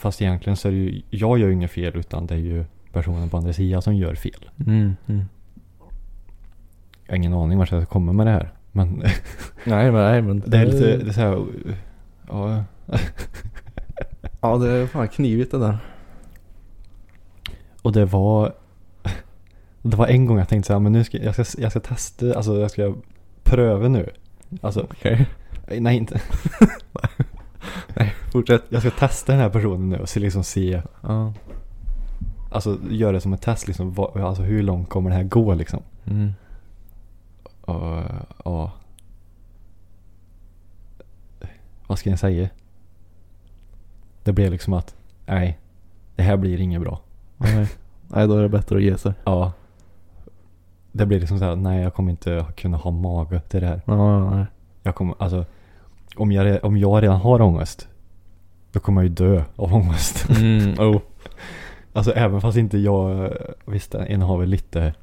Fast egentligen så är det ju, jag gör ju inget fel utan det är ju personen på andra sidan som gör fel. Mm. Mm. Jag har ingen aning vart jag ska komma med det här. Men <laughs> Nej men nej men. det är lite, det är så här, <laughs> ja. <laughs> Ja det är fan knivigt det där. Och det var, det var en gång jag tänkte så här, men nu ska jag, ska, jag ska testa, alltså jag ska pröva nu. Alltså, Okej. nej inte. Fortsätt. Jag ska testa den här personen nu och se, liksom se, Ja. alltså göra det som ett test liksom, vad, alltså hur långt kommer det här gå liksom. Mm. Och, ja. Vad ska jag säga? Det blev liksom att, nej, det här blir inget bra. Nej. <laughs> nej då är det bättre att ge sig. Ja. Det blir liksom så här, nej jag kommer inte kunna ha mage till det här. Ja nej. Jag kommer, alltså, om jag, om jag redan har ångest, då kommer jag ju dö av ångest. Mm. Oh. <laughs> Alltså även fast inte jag, visst en har väl lite,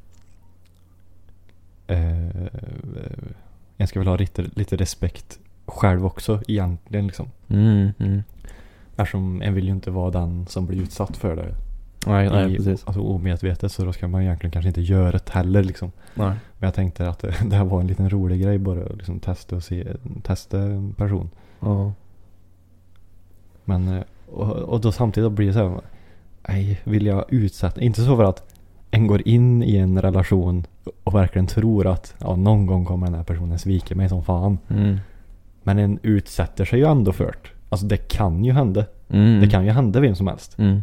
eh, en ska väl ha lite, lite respekt själv också egentligen liksom. Mm. Mm. Eftersom en vill ju inte vara den som blir utsatt för det. Nej nej i, precis. Alltså omedvetet så då ska man egentligen kanske inte göra det heller liksom. Nej. Men jag tänkte att det, <laughs> det här var en liten rolig grej bara liksom testa och se, testa en person. Ja. Men, eh, och, och då samtidigt blir det så här, nej, vill jag utsätta, inte så för att en går in i en relation och verkligen tror att ja, någon gång kommer den här personen svika mig som fan. Mm. Men en utsätter sig ju ändå för det. Alltså det kan ju hända. Mm. Det kan ju hända vem som helst. Mm.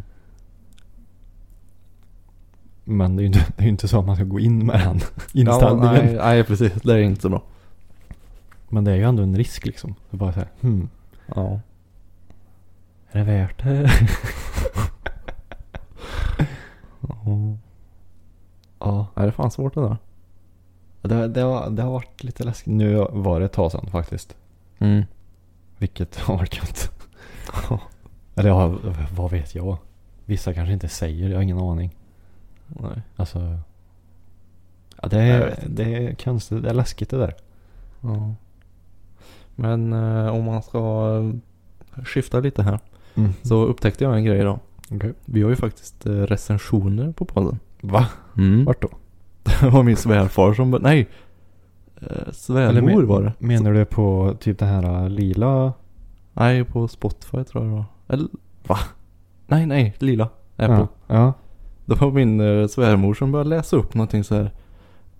Men det är ju inte, det är inte så att man ska gå in med den <laughs> Ja, inställningen. nej, nej precis. Det är inte så bra. Men det är ju ändå en risk liksom. Det bara såhär, hmm, Ja. Är det värt det? <laughs> Ja. ja. Nej, det är fan svårt det där. Det, det, har, det har varit lite läskigt. Nu var det ett tag sedan faktiskt. Mm. Vilket har varit gött. <laughs> Eller ja, vad vet jag? Vissa kanske inte säger, jag har ingen aning. Nej. Alltså. Ja, det är, det är konstigt, det är läskigt det där. Ja. Men eh, om man ska skifta lite här. Mm. Så upptäckte jag en grej då. Okej. Vi har ju faktiskt eh, recensioner på podden. Va? Mm. Vart då? <laughs> Det var min svärfar som... Nej! Eh, svärmor var det. Menar du på typ den här lila? Nej, på Spotify tror jag det var. Eller va? Nej, nej, lila. Apple. Ja. ja. Det var min eh, svärmor som började läsa upp någonting så här.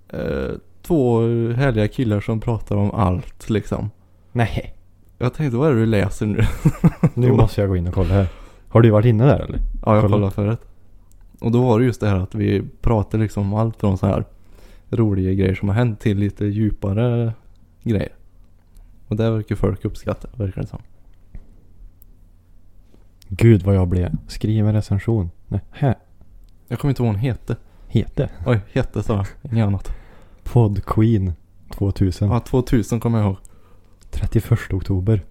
Eh, två härliga killar som pratar om allt liksom. Nej. Jag tänkte vad är det du läser nu? <laughs> Nu måste jag gå in och kolla här. Har du varit inne där eller? Ja, jag Kolla. kollade förut. Och då var det just det här att vi pratade liksom om allt från så här roliga grejer som har hänt till lite djupare grejer. Och det verkar folk uppskatta, verkar det som. Gud vad jag blev. Skriv en recension. Nej, här. Jag kommer inte ihåg vad hon hette. Hete. Oj, hette sa jag. Inget annat. Pod Queen 2000. Ja, 2000 kommer jag ihåg. 31 oktober.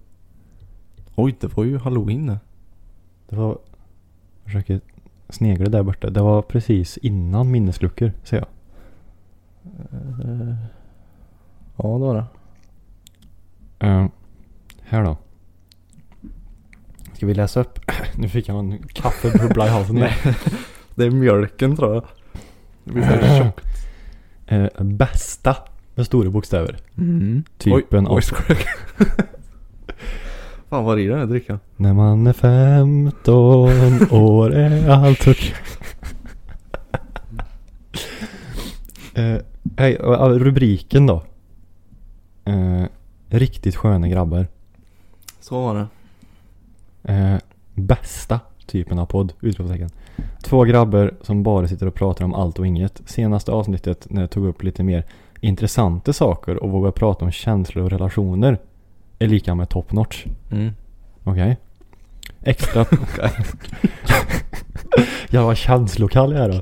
Oj, det var ju halloween det. Det var... Jag försöker snegla där borta. Det var precis innan minnesluckor, ser jag. Eh, Ja, det var det. Eh, här då. Ska vi läsa upp? <coughs> Nu fick jag en kaffebubbla i halsen. Nej. Det är mjölken tror jag. Det blir så här tjockt. Eh, bästa med stora bokstäver. Mm. Typen oj, oj. <laughs> Fan vad är i den här drickan? När man är 15 år är allt okej. <laughs> eh, hej, rubriken då. Eh, riktigt sköna grabbar. Så var det. Eh, bästa typen av podd. Utropstecken. Två grabbar som bara sitter och pratar om allt och inget. Senaste avsnittet när jag tog upp lite mer intressanta saker och vågar prata om känslor och relationer är lika med top notch. Mm. Okej. Extra... <laughs> jag var känslokall här då.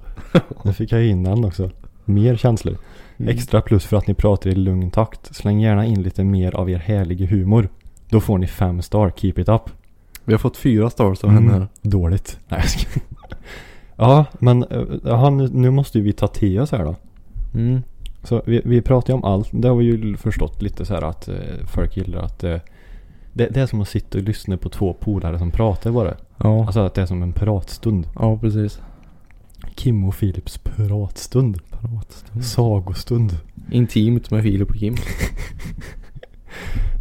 Nu fick jag in den också. Mer känslor. Mm. Extra plus för att ni pratar i lugn takt. Släng gärna in lite mer av er härliga humor. Då får ni fem star. Keep it up. Vi har fått fyra stars av henne här. Dåligt. Nej, jag ska... Ja, men eh, jaha, nu, nu måste ju vi ta till oss här då. Mm. Så vi, vi pratar ju om allt. Det har vi ju förstått lite så här att eh, folk gillar att eh, det, det är som att sitta och lyssna på två polare som pratar bara. Ja. Alltså att det är som en pratstund. ja, precis. Kim och Philips pratstund. Pratstund. Sagostund. Intimt med Filip och Kim. <laughs>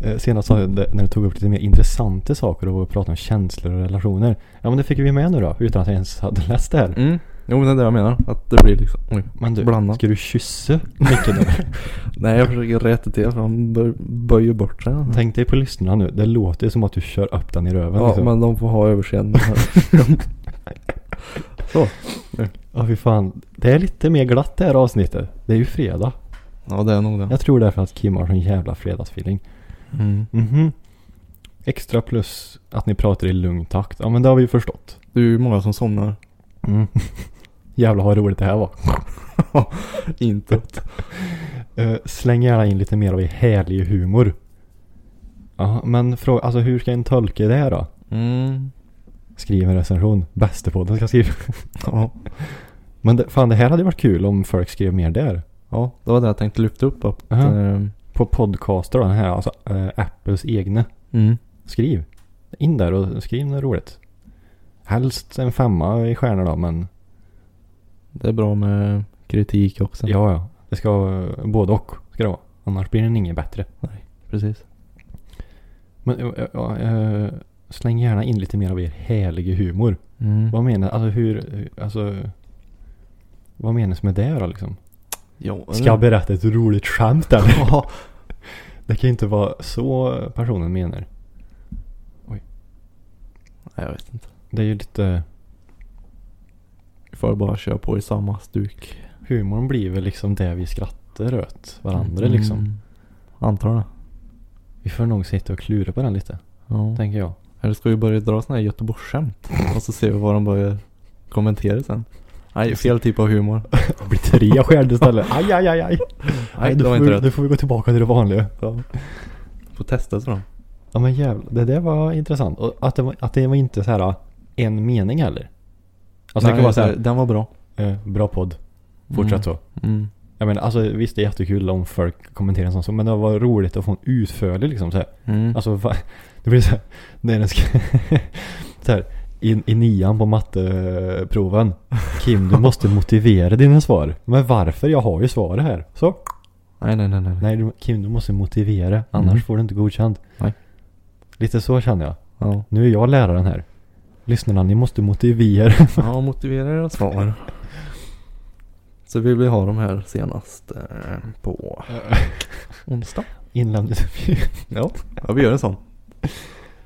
Eh, Senast när du tog upp lite mer intressanta saker och pratade om känslor och relationer. Ja men det fick vi med nu då, utan att jag ens hade läst det här. Mm. Jo men det är det jag menar. Att det blir liksom, oj. Men du, Blandat. ska du kyssa Micke nu? <laughs> Nej jag försöker rätta till för han böj- böjer bort sig. Tänk dig på lyssnarna nu. Det låter som att du kör upp den i röven. Ja liksom. men de får ha överseende. <laughs> Så. Ja fy fan. Det är lite mer glatt det här avsnittet. Det är ju fredag. Ja det är nog det. Jag tror därför att Kim har sån jävla fredagsfeeling. Mm. Mhm. Extra plus att ni pratar i lugn takt. Ja men det har vi ju förstått. Det är ju många som somnar. Mm. Jävlar vad roligt det här var. <laughs> Inte. Uh, släng gärna in lite mer av er härlig humor. Ja men fråga, alltså hur ska en tolka det här då? Mm. Skriv en recension. Bästepodden ska skriva. <laughs> Ja. Men det, fan det här hade varit kul om folk skrev mer där. ja, det var det jag tänkte lyfta upp. Att, Aha. eh, På podcaster då, den här alltså eh, Apples egna. mm. Skriv. In där och skriv något roligt. Helst en femma i stjärnor då men Det är bra med kritik också. ja ja. Det ska vara både och ska det vara. Annars blir den inget bättre. Precis. Men ja, eh, släng gärna in lite mer av er härliga humor. Mm. Vad menar, alltså hur, alltså. Vad menas med det då liksom? Ja, Ska jag berätta ett roligt skämt eller? <laughs> det kan ju inte vara så personen menar. Nej, jag vet inte. Det är ju lite, Får bara köra på i samma stuk. humorn blir väl liksom det vi skrattar åt varandra Mm. liksom. Antar det. Vi får nog sitta och klura på den lite, Ja. tänker jag. Eller ska vi börja dra sådana här Göteborgsskämt? Och så ser vi vad de börjar kommentera sen. Nej, fel typ av humor. <laughs> Det blir tre stjärnor istället. <laughs> Aj, aj, aj, aj. Nej, då, får vi, då får vi gå tillbaka till det vanliga. Ja, Får testa så då. ja men jävlar, det där var intressant. Och att det var, att det var inte så här en mening heller. Alltså det kan vara så här, Den var bra. eh, bra podd. Fortsätt så. Mm. Jag menar, alltså visst det är jättekul om folk kommenterar en sån sak, men det var roligt att få en utförlig liksom så här. Mm. Alltså <laughs> det blir så här, när den ska, <laughs> så här, i, i nian på matteproven. Kim, du måste <laughs> motivera dina svar. Men varför? Jag har ju svaret här. Så. nej, nej, nej, nej. Nej, du, Kim, du måste motivera. Annars Mm. får du inte godkänt. Nej. Lite så känner jag. Ja. Nu är jag läraren här. Lyssnarna, ni måste motivera. <laughs> ja, motivera era svar. Så vi vill ha de här senast eh, på <laughs> onsdag. Inlämningsintervju. <laughs> Ja, ja vi gör en sån.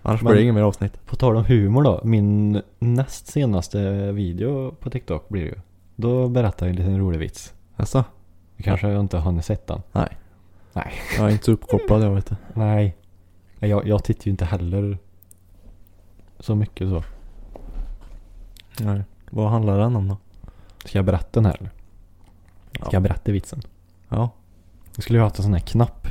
Annars blir det inget mer avsnitt. På tal om humor då. Min näst senaste video på TikTok blir ju. Då berättar jag en liten rolig vits. Jaså? Du kanske inte har sett den? Nej. Nej. Jag är inte så uppkopplad jag vet. Nej. Nej, Jag, jag tittar ju inte heller så mycket så. Nej. Vad handlar den om då? Ska jag berätta den här eller? Ska Ja. jag berätta vitsen? Ja. Jag skulle ju ha haft en sån här knapp.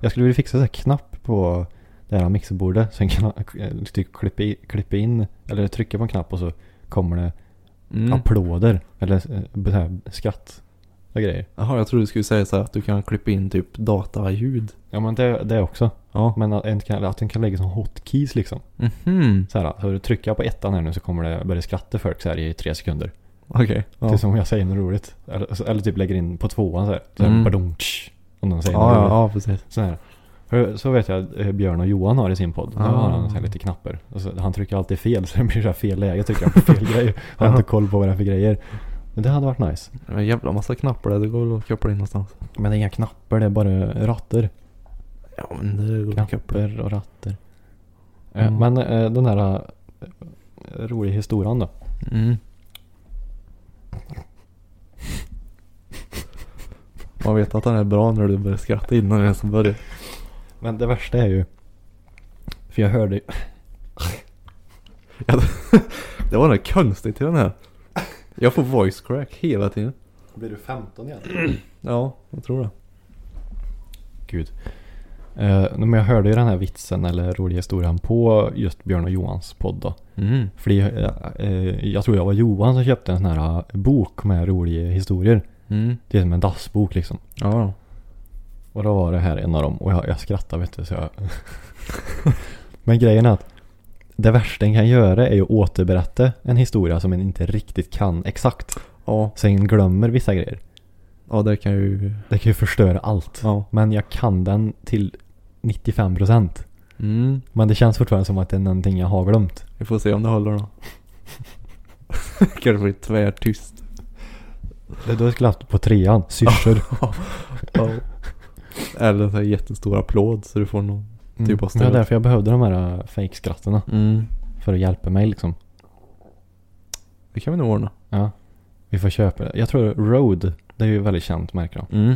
Jag skulle vilja fixa en sån här knapp på det här mixerbordet. Sen kan jag typ klippa, i, klippa in eller trycka på en knapp och så kommer det Mm. applåder. Eller eh, här skratt och grejer. Jaha, jag trodde du skulle säga så här att du kan klippa in typ dataljud. Ja men det, det också. Ja. Men att, en kan, att den kan lägga som hotkeys liksom. Mhm. Så här, så du trycker på ettan här nu så kommer det börja skratta folk så här i tre sekunder. Okej. Ja. Tills om jag säger något roligt. Eller, eller typ lägger in på tvåan så här. Så här Mm. badum, tsch, Om någon säger Ja, något ja, roligt. ja, precis. Så här. Så vet jag att eh, Björn och Johan har i sin podd. Där Ah. har han så här lite knappar. Han trycker alltid fel så det blir så här fel läge. Trycker han på fel grej. Har inte koll på vad det är för grejer. Men det hade varit nice. Det är en jävla massa knappar där. Det går väl att koppla in någonstans. Men det är inga knappar, det är bara ratter. Ja, men det koppla in. Knappar och ratter. Eh, Mm. Men eh, den här eh, roliga historien då. Mm. Man vet att den är bra när du börjar skratta innan den ens börjar. Men det värsta är ju. För jag hörde <laughs> Det var något konstigt i den här. Jag får voice crack hela tiden. Blir du 15 igen? Ja, jag tror det. Gud. Eh, men jag hörde ju den här vitsen eller roliga historien på just Björn och Johans podd då. Mm. För eh, eh, jag tror jag var Johan som köpte en sån här bok med roliga historier. Mm. Det är som en dassbok liksom. Ja. Och då var det här en av dem och jag, jag skrattade vet du så jag... <laughs> Men grejen är att det värsta en kan göra är ju att återberätta en historia som en inte riktigt kan exakt. Ja, Så ingen glömmer vissa grejer. Ja det kan ju... Det kan ju förstöra allt. Ja. Men jag kan den till 95%. Mm. Men det känns fortfarande som att det är någonting jag har glömt. Vi får se om det håller då. <laughs> Kanske blir tvärtyst. Det då skulle haft på trean. Syrsor. <laughs> Ja. Eller så här jättestor applåd så du får någon Mm. typ av Det var stöd. därför jag behövde de här uh, fake-skratterna. Mm. För att hjälpa mig liksom. Det kan vi nog ordna. Ja. Vi får köpa det. Jag tror Rode, det är ju väldigt känt märke då. Mm.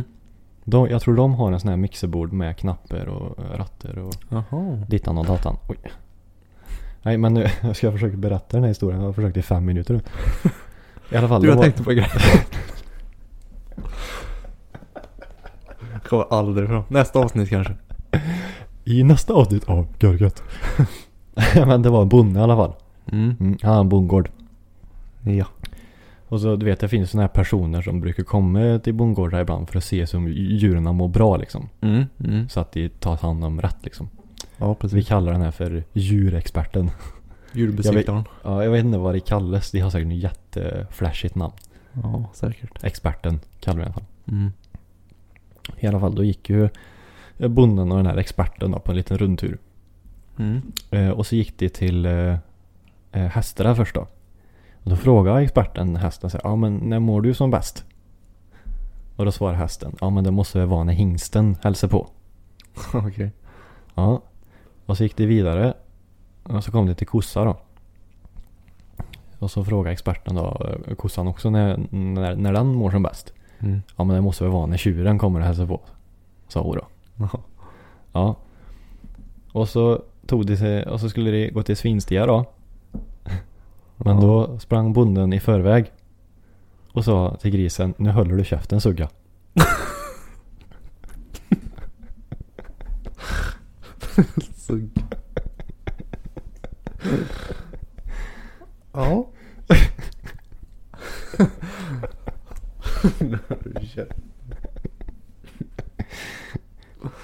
De, jag tror de har en sån här mixerbord med knappar och ratter och Jaha. dittan och datan. Oj. Nej men nu <laughs> jag ska försöka berätta den här historien. Jag har försökt i fem minuter nu. I alla fall. Du jag var- tänkte på en grej. <laughs> Kommer aldrig fram. Nästa avsnitt kanske. I nästa avsnitt av Görgött. <laughs> men det var en bonde i alla fall. Mm. Mm, han har en bondgård. Ja. Och så du vet det finns såna här personer som brukar komma till bondgårdar ibland för att se om djuren mår bra liksom. Mm. Mm. Så att de tar hand om rätt liksom. Ja Vi precis. kallar den här för djurexperten. Djurbesiktaren. Ja, jag vet inte vad det kallas. De har säkert ett jätteflashigt namn. Ja säkert. Experten kallar vi den i alla fall. Mm. I alla fall då gick ju bonden och den här experten då på en liten rundtur. Mm. Eh, och så gick de till eh, eh, hästarna först då. Och då frågade experten hästen så här, ja men när mår du som bäst? Och då svarade hästen, ja men det måste väl vara när hingsten hälsar på. <laughs> Okej. Ja. Och så gick det vidare. Och så kom det till kossa då. Och så frågade experten då, eh, kossan också när, när, när den mår som bäst. Mm. Ja men det måste väl vara när tjuren kommer och hälsar på. Sa hon då. Ja. Och så tog de sig, och så skulle de gå till svinstia då. Men Ja. då sprang bonden i förväg. Och sa till grisen, nu håller du käften sugga. <laughs> Sugg. ja. <laughs>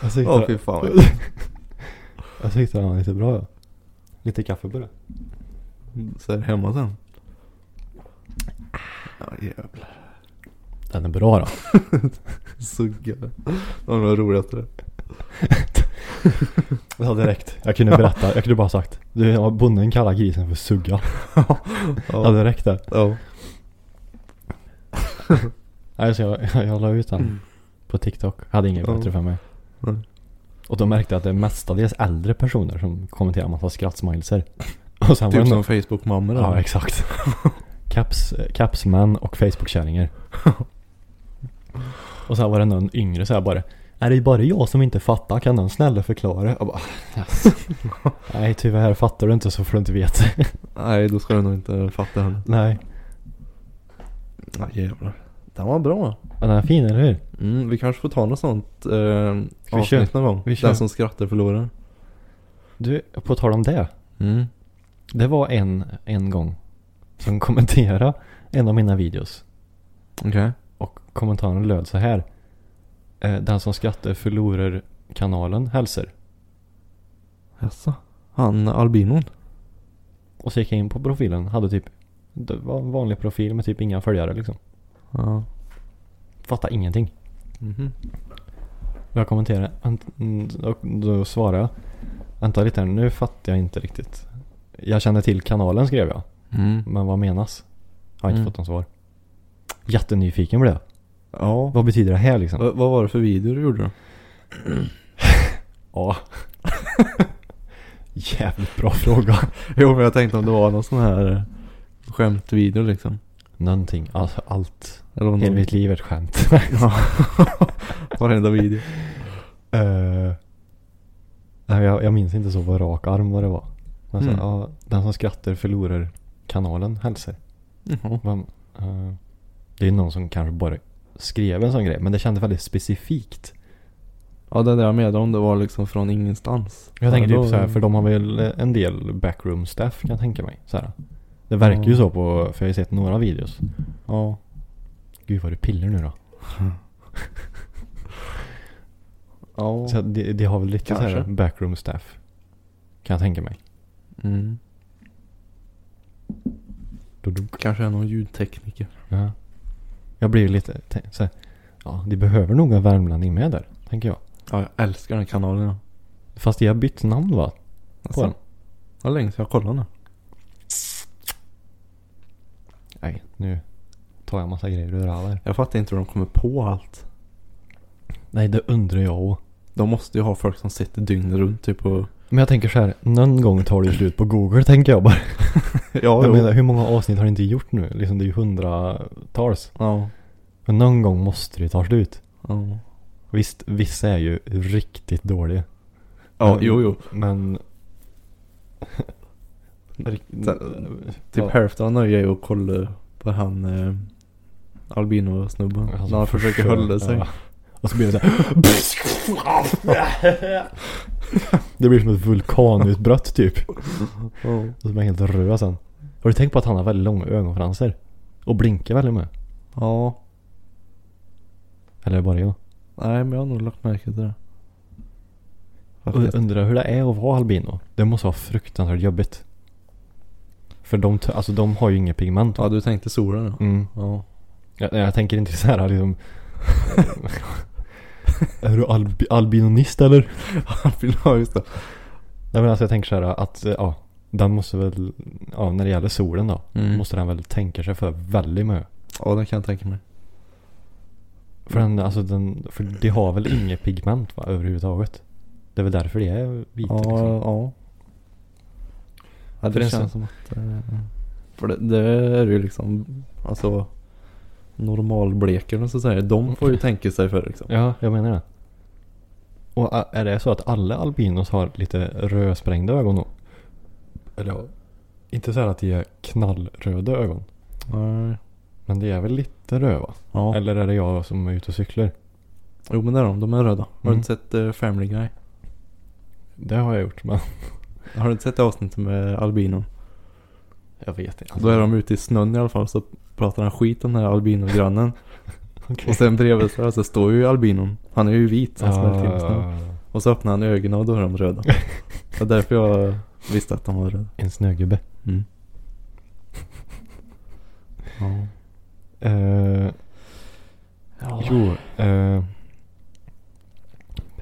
Jag tyckte, Åh fy fan. <laughs> jag tyckte den var lite bra ja. Lite kaffe på det. Så är det hemma sen. Ja jävlar. Den är bra då. <laughs> Sugga. Det var nog roligt det. <laughs> Ja direkt. Jag kunde berätta, jag kunde bara sagt. Du, bonden kallar grisen för sugga. <laughs> Ja. Ja det räckte. Ja. Nej så jag, jag la ut den på TikTok. Hade inget Ja. bättre för mig. Nej. Och då märkte jag att det är mestadels äldre personer som kommenterar massa skrattsmileser. Och sen Typ som Facebook-mammor Ja exakt. <laughs> Caps, capsmän och Facebook-kärringar. <laughs> och sen var det någon yngre så här bara. Är det bara jag som inte fattar? Kan någon snälla förklara? Jag bara, yes. <laughs> Nej tyvärr fattar du inte så får du inte veta. Nej då ska du nog inte fatta heller. Nej. Ja jävlar. Den var bra. Men den är fin eller hur? Mm, vi kanske får ta något sånt eh, avsnitt någon gång. Vi kör. Den som skrattar förlorar. Du, på tal om det. Mm. Det var en, en gång som kommenterade en av mina videos. Okej. Och kommentaren löd så här. Eh, Den som skrattar förlorar kanalen hälsar. Jaså? Han albinon? Och så gick jag in på profilen. Hade typ. Det var en vanlig profil med typ inga följare liksom. Ja. Fattar ingenting. Mhm. Jag kommenterade. mm, Och då svarade jag. Vänta lite här, nu fattar jag inte riktigt. Jag känner till kanalen skrev jag. Mm. Men vad menas? Har inte Mm. fått något svar. Jättenyfiken blev jag. Ja. Vad betyder det här liksom? Va- vad var det för video du gjorde då? <clears throat> Ja. <laughs> Jävligt bra fråga. <laughs> Jo men jag tänkte om det var någon sån här eh, skämtvideo liksom. Någonting. Alltså allt. Eller om Hela någon... mitt liv är ett skämt. <laughs> Ja. Varenda video. Nej, jag, jag minns inte så på rak arm vad det var. Men så, Mm. ja, den som skrattar förlorar kanalen hälsar. Jaha. Men, eh, det är någon som kanske bara skrev en sån grej. Men det kändes väldigt specifikt. Ja det där jag menade om det var liksom från ingenstans. Jag tänker typ så här, för de har väl en del backroom staff kan jag tänka mig. Så här. Det verkar ju Ja. så på, för jag har ju sett några videos. Ja. Gud vad du pillar nu då. Ja. Så det, det har väl lite så här Kanske. backroom staff. Kan jag tänka mig. Mm. Kanske är någon ljudtekniker. Ja. Jag blir lite t- så här, Ja, de behöver nog en värmlänning med där. Tänker jag. Ja, jag älskar den kanalen. Ja. Fast de har bytt namn va? Alltså, den. det var länge sedan jag kollade nu. Nej, nu tar jag massa grejer ur här. Jag fattar inte hur de kommer på allt. Nej, det undrar jag också. De måste ju ha folk som sitter dygnet runt typ och... Men jag tänker så här, någon gång tar det ju slut på Google tänker jag bara. Ja, jag jo. menar, hur många avsnitt har de inte gjort nu? Liksom det är ju hundratals. Ja. Men någon gång måste det ta slut. Ja. Visst, vissa är ju riktigt dåliga. Ja, Men- jo, jo. Men... <laughs> Typ hälften av nöjet är att kolla på han eh, albino-snubben. Alltså, när han försöker hålla sig. Ja. Och så blir det så här. Det blir som ett vulkanutbrott typ. Och så blir han helt röd sen. Har du tänkt på att han har väldigt långa ögonfransar? Och blinkar väldigt med? ja. Eller är det bara jag? Nej, men jag har nog lagt märke till det. Och Faktiskt. undrar hur det är att vara albino. Det måste vara fruktansvärt jobbigt. För de, alltså, de har ju inget pigment. Ja, du tänkte solen ja. Mm. Ja. Jag, jag tänker inte så här liksom. <laughs> <laughs> är du albi, albinonist eller? ja, just det. Nej men alltså jag tänker så här att, eh, ja. Den måste väl, ja när det gäller solen då. Mm. Måste den väl tänka sig för väldigt mycket. Ja, det kan jag tänka mig. För den, alltså den, för de har väl inget pigment va, överhuvudtaget. Det är väl därför de är vita Ja, liksom. ja. Ja, För det en känns som att... eh, För det, det är ju liksom, alltså normalblekarna så att säga. De får ju tänka sig för liksom. Ja, jag menar det. Och är det så att alla albinos har lite rödsprängda ögon då? Eller ja, inte så här att de är knallröda ögon. Nej. Men det är väl lite röda? Ja. Eller är det jag som är ute och cyklar? Jo men det är de, de är röda. Har du Mm. inte sett uh, Family Guy? Det har jag gjort men Har du inte sett avsnittet med albinon? jag vet inte. Då är de ute i snön i alla fall så pratar han skit om den här albinogrannen. <laughs> Okej. Och sen bredvid så, så står ju albinon. Han är ju vit så han snö. Ja, Och så öppnar han ögonen och då är de röda. <laughs> Det var därför jag visste att de var röda. en snögubbe. Mm. <laughs> Ja. Uh, Jo, eh,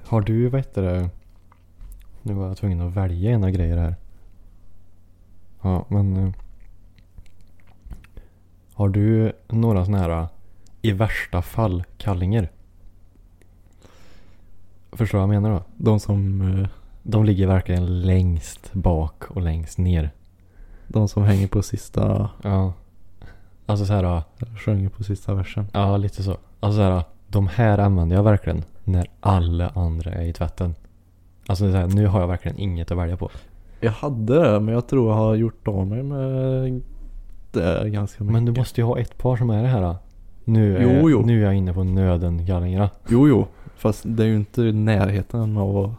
har du, vad heter det? Nu var jag tvungen att välja ena grejer här. Ja, men. eh, har du några sådana här i värsta fall kallingar? Förstår du vad jag menar då? De som, eh, De ligger verkligen längst bak och längst ner. de som hänger på sista, Ja. Alltså så här. sjunger på sista versen. Ja, lite så. Alltså så här, de här använder jag verkligen när alla andra är i tvätten. Alltså så här, nu har jag verkligen inget att välja på. Jag hade det men jag tror jag har gjort av mig med det ganska mycket. Men du måste ju ha ett par som är det här. Nu är, Jo, jo. Nu är jag inne på nödengallingarna. Jo jo. Fast det är ju inte i närheten av vad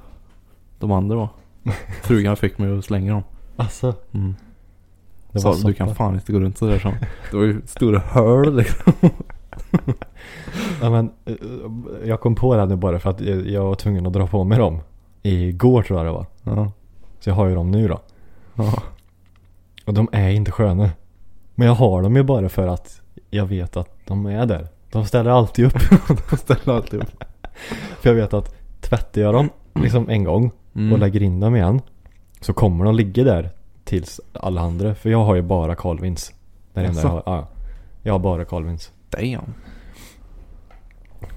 de andra var. <laughs> Frugan fick mig att slänga dem. Alltså. Mm. Det Så var du kan fan inte gå runt sådär som. Det var ju stora hål liksom. <laughs> Ja, men, eh, jag kom på det här nu bara för att jag jag var tvungen att dra på mig dem. Igår tror jag det var. Ja. Så jag har ju dem nu då. Ja. Och de är inte sköna. Men jag har dem ju bara för att jag vet att de är där. De ställer alltid upp. <laughs> De ställer alltid upp. <laughs> För jag vet att tvättar jag dem liksom en gång Mm. och lägger in dem igen. Så kommer de ligga där tills alla andra. För jag har ju bara Calvins. Det det enda jag har. Ja, jag har bara Calvins. Damn.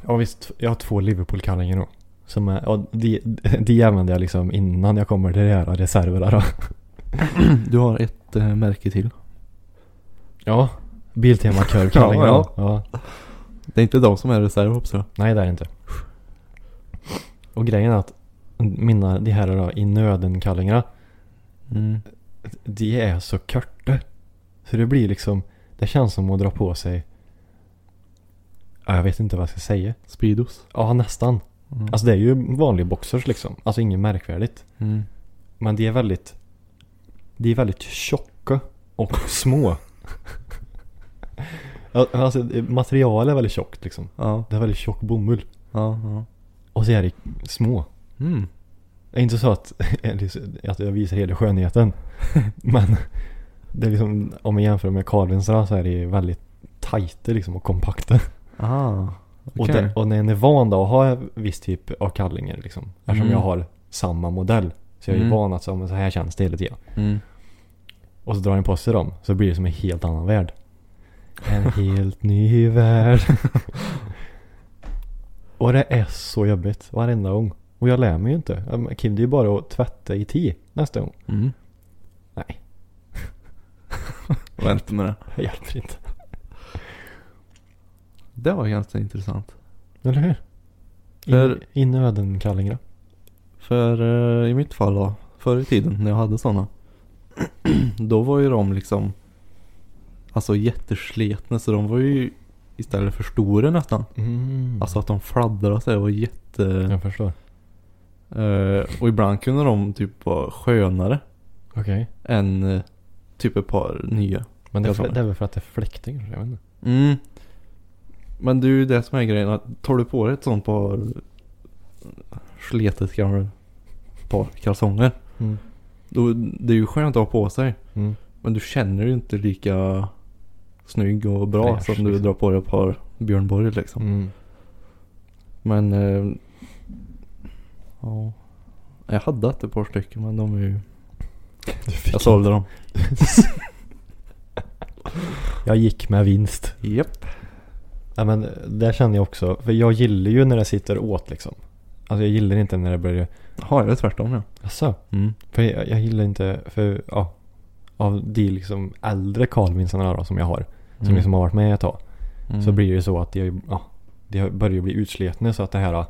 Ja visst, jag har två Liverpool-kallingar då. Som är, och de, de använder jag liksom innan jag kommer till de här reserverna då. <clears throat> Du har ett eh, märke till. Ja, Biltema Curve-kallingar. <laughs> Ja, ja. ja. Det är inte de som är reserv hoppas jag. Nej det är det inte. Och grejen är att mina, de här då, i nöden-kallingarna. Mm. De är så korta. Så det blir liksom, det känns som att dra på sig. Ja, jag vet inte vad jag ska säga. Speedos. Ja, nästan. Mm. Alltså det är ju vanlig boxers liksom. Alltså inget märkvärdigt. Mm. Men de är väldigt, de är väldigt tjocka och små. Alltså materialet är väldigt tjockt liksom. Ja. Det är väldigt tjock bomull. Ja. ja. Och så är det små. Mm. Det är inte så att, <laughs> att jag visar hela skönheten. <laughs> Men det är liksom, om jag jämför med Carlinsarna så är det väldigt tajta liksom och kompakta. Ah. Och, okej. det, och när en är van då att ha viss typ av kallingar liksom. Eftersom Mm. jag har samma modell. Så jag är Mm. van att så, så här känns det hela tiden. Mm. Och så drar en på sig dem. Så blir det som en helt annan värld. En helt ny värld. <laughs> och det är så jobbigt varenda gång. Och jag lär mig ju inte. Kim, det är ju bara att tvätta i tid nästa gång. Mm. Nej, <laughs> Vänta med det. det hjälper inte. Det var ganska intressant. Eller hur? För- In, i öden kallingar. För eh, i mitt fall då, förr i tiden när jag hade sådana. <clears throat> då var ju de liksom Alltså jättesletna så de var ju istället för stora nästan. Mm. Alltså att de fladdrade sig och var jätte... Jag förstår. eh, och ibland kunde de typ vara skönare Okej. än eh, typ ett par nya. Men det är, för, det är väl för att det är fläkting kanske? Jag vet inte. Mm. Men det är ju det som är grejen att tar du på dig ett sånt par sletet gamla par kalsonger. Mm. Då, det är ju skönt att ha på sig. Mm. Men du känner ju inte lika snygg och bra Fräsch, som du liksom. drar på dig ett par Björn Borg liksom. Mm. Men eh, ja. Jag hade ett par stycken men de är ju Jag sålde dem. <laughs> Jag gick med vinst. Japp. Ja men det känner jag också. För jag gillar ju när det sitter åt liksom. Alltså jag gillar inte när det börjar... Har jag det tvärtom ja. Alltså, Mm. För jag, jag gillar inte, för ja. Av de liksom äldre Carlvinsarna då som jag har. Som Mm. liksom har varit med ett tag. Mm. Så blir det så att de, ja, de börjar bli utsletna så att det här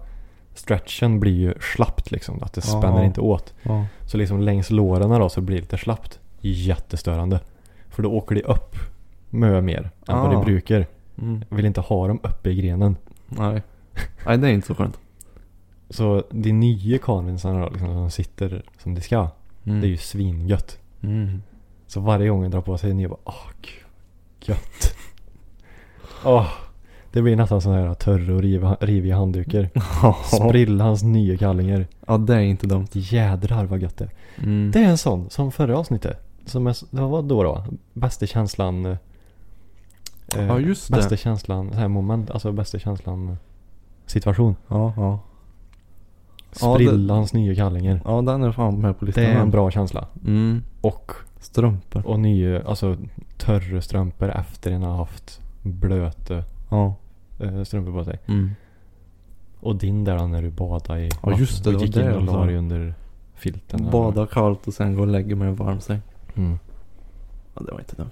stretchen blir ju slappt liksom. Att det Ja. spänner inte åt. Ja. Så liksom längs låren då så blir det lite slappt. Jättestörande. För då åker de upp mö mer än vad Ah. de brukar. Mm. Jag vill inte ha dem uppe i grenen. Nej. Nej det är inte så skönt. Så de nya Carlvinsarna då liksom, som sitter som de ska. Mm. Det är ju svingött. Mm. Så varje gång jag drar på sig en ny, jag bara åh gud, gött. <laughs> Åh, det blir nästan sån här törr och riva, riviga handdukar. <laughs> Sprillans nya kallingar. Ja det är inte dumt. Jädrar vad gött det är. Mm. Det är en sån, som förra avsnittet. Som är, vad var då då? Bästa känslan. eh, Ja, just det. Bästa känslan, så här moment, alltså bästa känslan situation. Ja ja. Ja, det- Sprillans nya kallingar. Ja den är fan med på listan. Det är en bra känsla. Mm. Och, Strumpor. och nya, alltså törre strumpor efter en har haft blöta Ja. eh, strumpor på sig. Mm. Och din där då när du badade i Ja, just det, det var det jag la dig under filten. Bada kallt och sen gå och lägga mig i en varm säng. Mm. Ja det var inte dumt.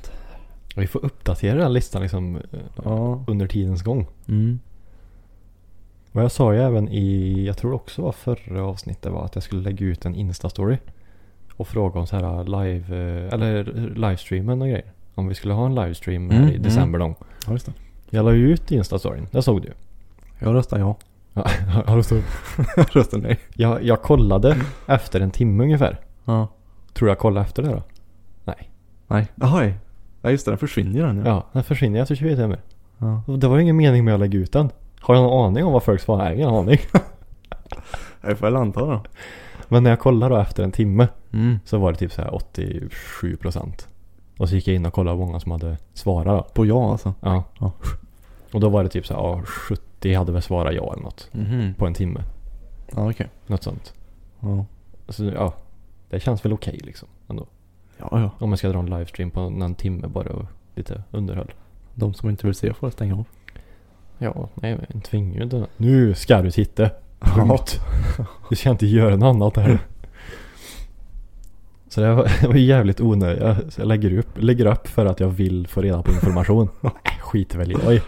Vi får uppdatera den listan liksom eh, Ja. under tidens gång. Mm. Vad jag sa ju även i, jag tror också var förra avsnittet var att jag skulle lägga ut en Insta-story. Och fråga om så här live, eh, eller livestreamen och grejer. Om vi skulle ha en livestream Mm, i december någon. Ja just det. Jag la ju ut Insta-storyn, det såg du ju. Jag röstar ja. Ja, <laughs> har du stått? Jag <laughs> röstar nej. jag, jag kollade efter en timme ungefär. Ja. Tror jag kollade efter det då? Nej. Nej. Jaha. Ja just det, den försvinner den ja. Ja, den försvinner efter 20 timmar. ja. Det var ju ingen mening med att lägga ut den. Har jag någon aning om vad folk svarar? Nej, ingen aning. <laughs> Jag får väl anta då. Men när jag kollade då efter en timme Mm. så var det typ så här 87 procent. Och så gick jag in och kollade hur många som hade svarat då. På ja alltså. Ja. Ja. Och då var det typ så här, ja 70 hade väl svarat ja eller något. Mhm. På en timme. Ja okej. Något sånt. Ja. Så ja, det känns väl okej liksom ändå. Ja ja. Om man ska dra en livestream på någon timme bara och lite underhåll. De som inte vill se får stänga av. Ja, nej men tvingar ju inte. Nu ska du titta. Punkt. Du ska inte göra något annat här. Så det var, det var jävligt onödigt. Jag, så jag lägger, upp, lägger upp för att jag vill få reda på information. <laughs> Äh, Skit väl i. Oj.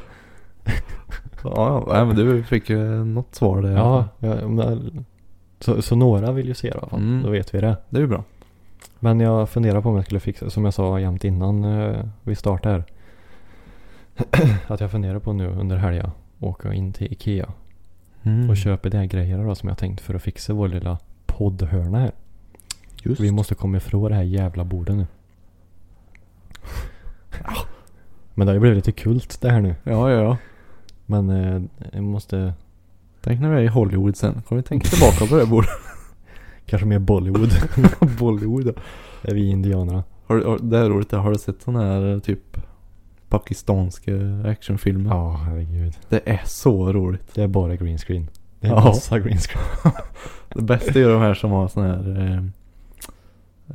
Ja. Nej men du fick ju något svar där. Ja, ja men, så, så några vill ju se det i alla fall. Mm. Då vet vi det. Det är ju bra. Men jag funderar på om jag skulle fixa, som jag sa jämt innan eh, vi startade här. <clears throat> att jag funderar på nu under helgen åka in till Ikea Mm. och köpa de här grejerna då som jag tänkt för att fixa vår lilla poddhörna här. Just. Vi måste komma ifrån det här jävla bordet nu. <laughs> Men det har ju blivit lite kult det här nu. Ja ja ja. Men eh, jag måste Tänk när vi är i Hollywood sen. Kommer vi tänka tillbaka på det här bordet? <laughs> kanske mer Bollywood. <laughs> Bollywood ja. är vi indianerna. Har, har, det är roligt. Har du sett sån här typ pakistanska actionfilmer. Ja, herregud. Det är så roligt. Det är bara green screen. Det är Ja. massa green screen. <laughs> Det bästa är de här som har sån här eh,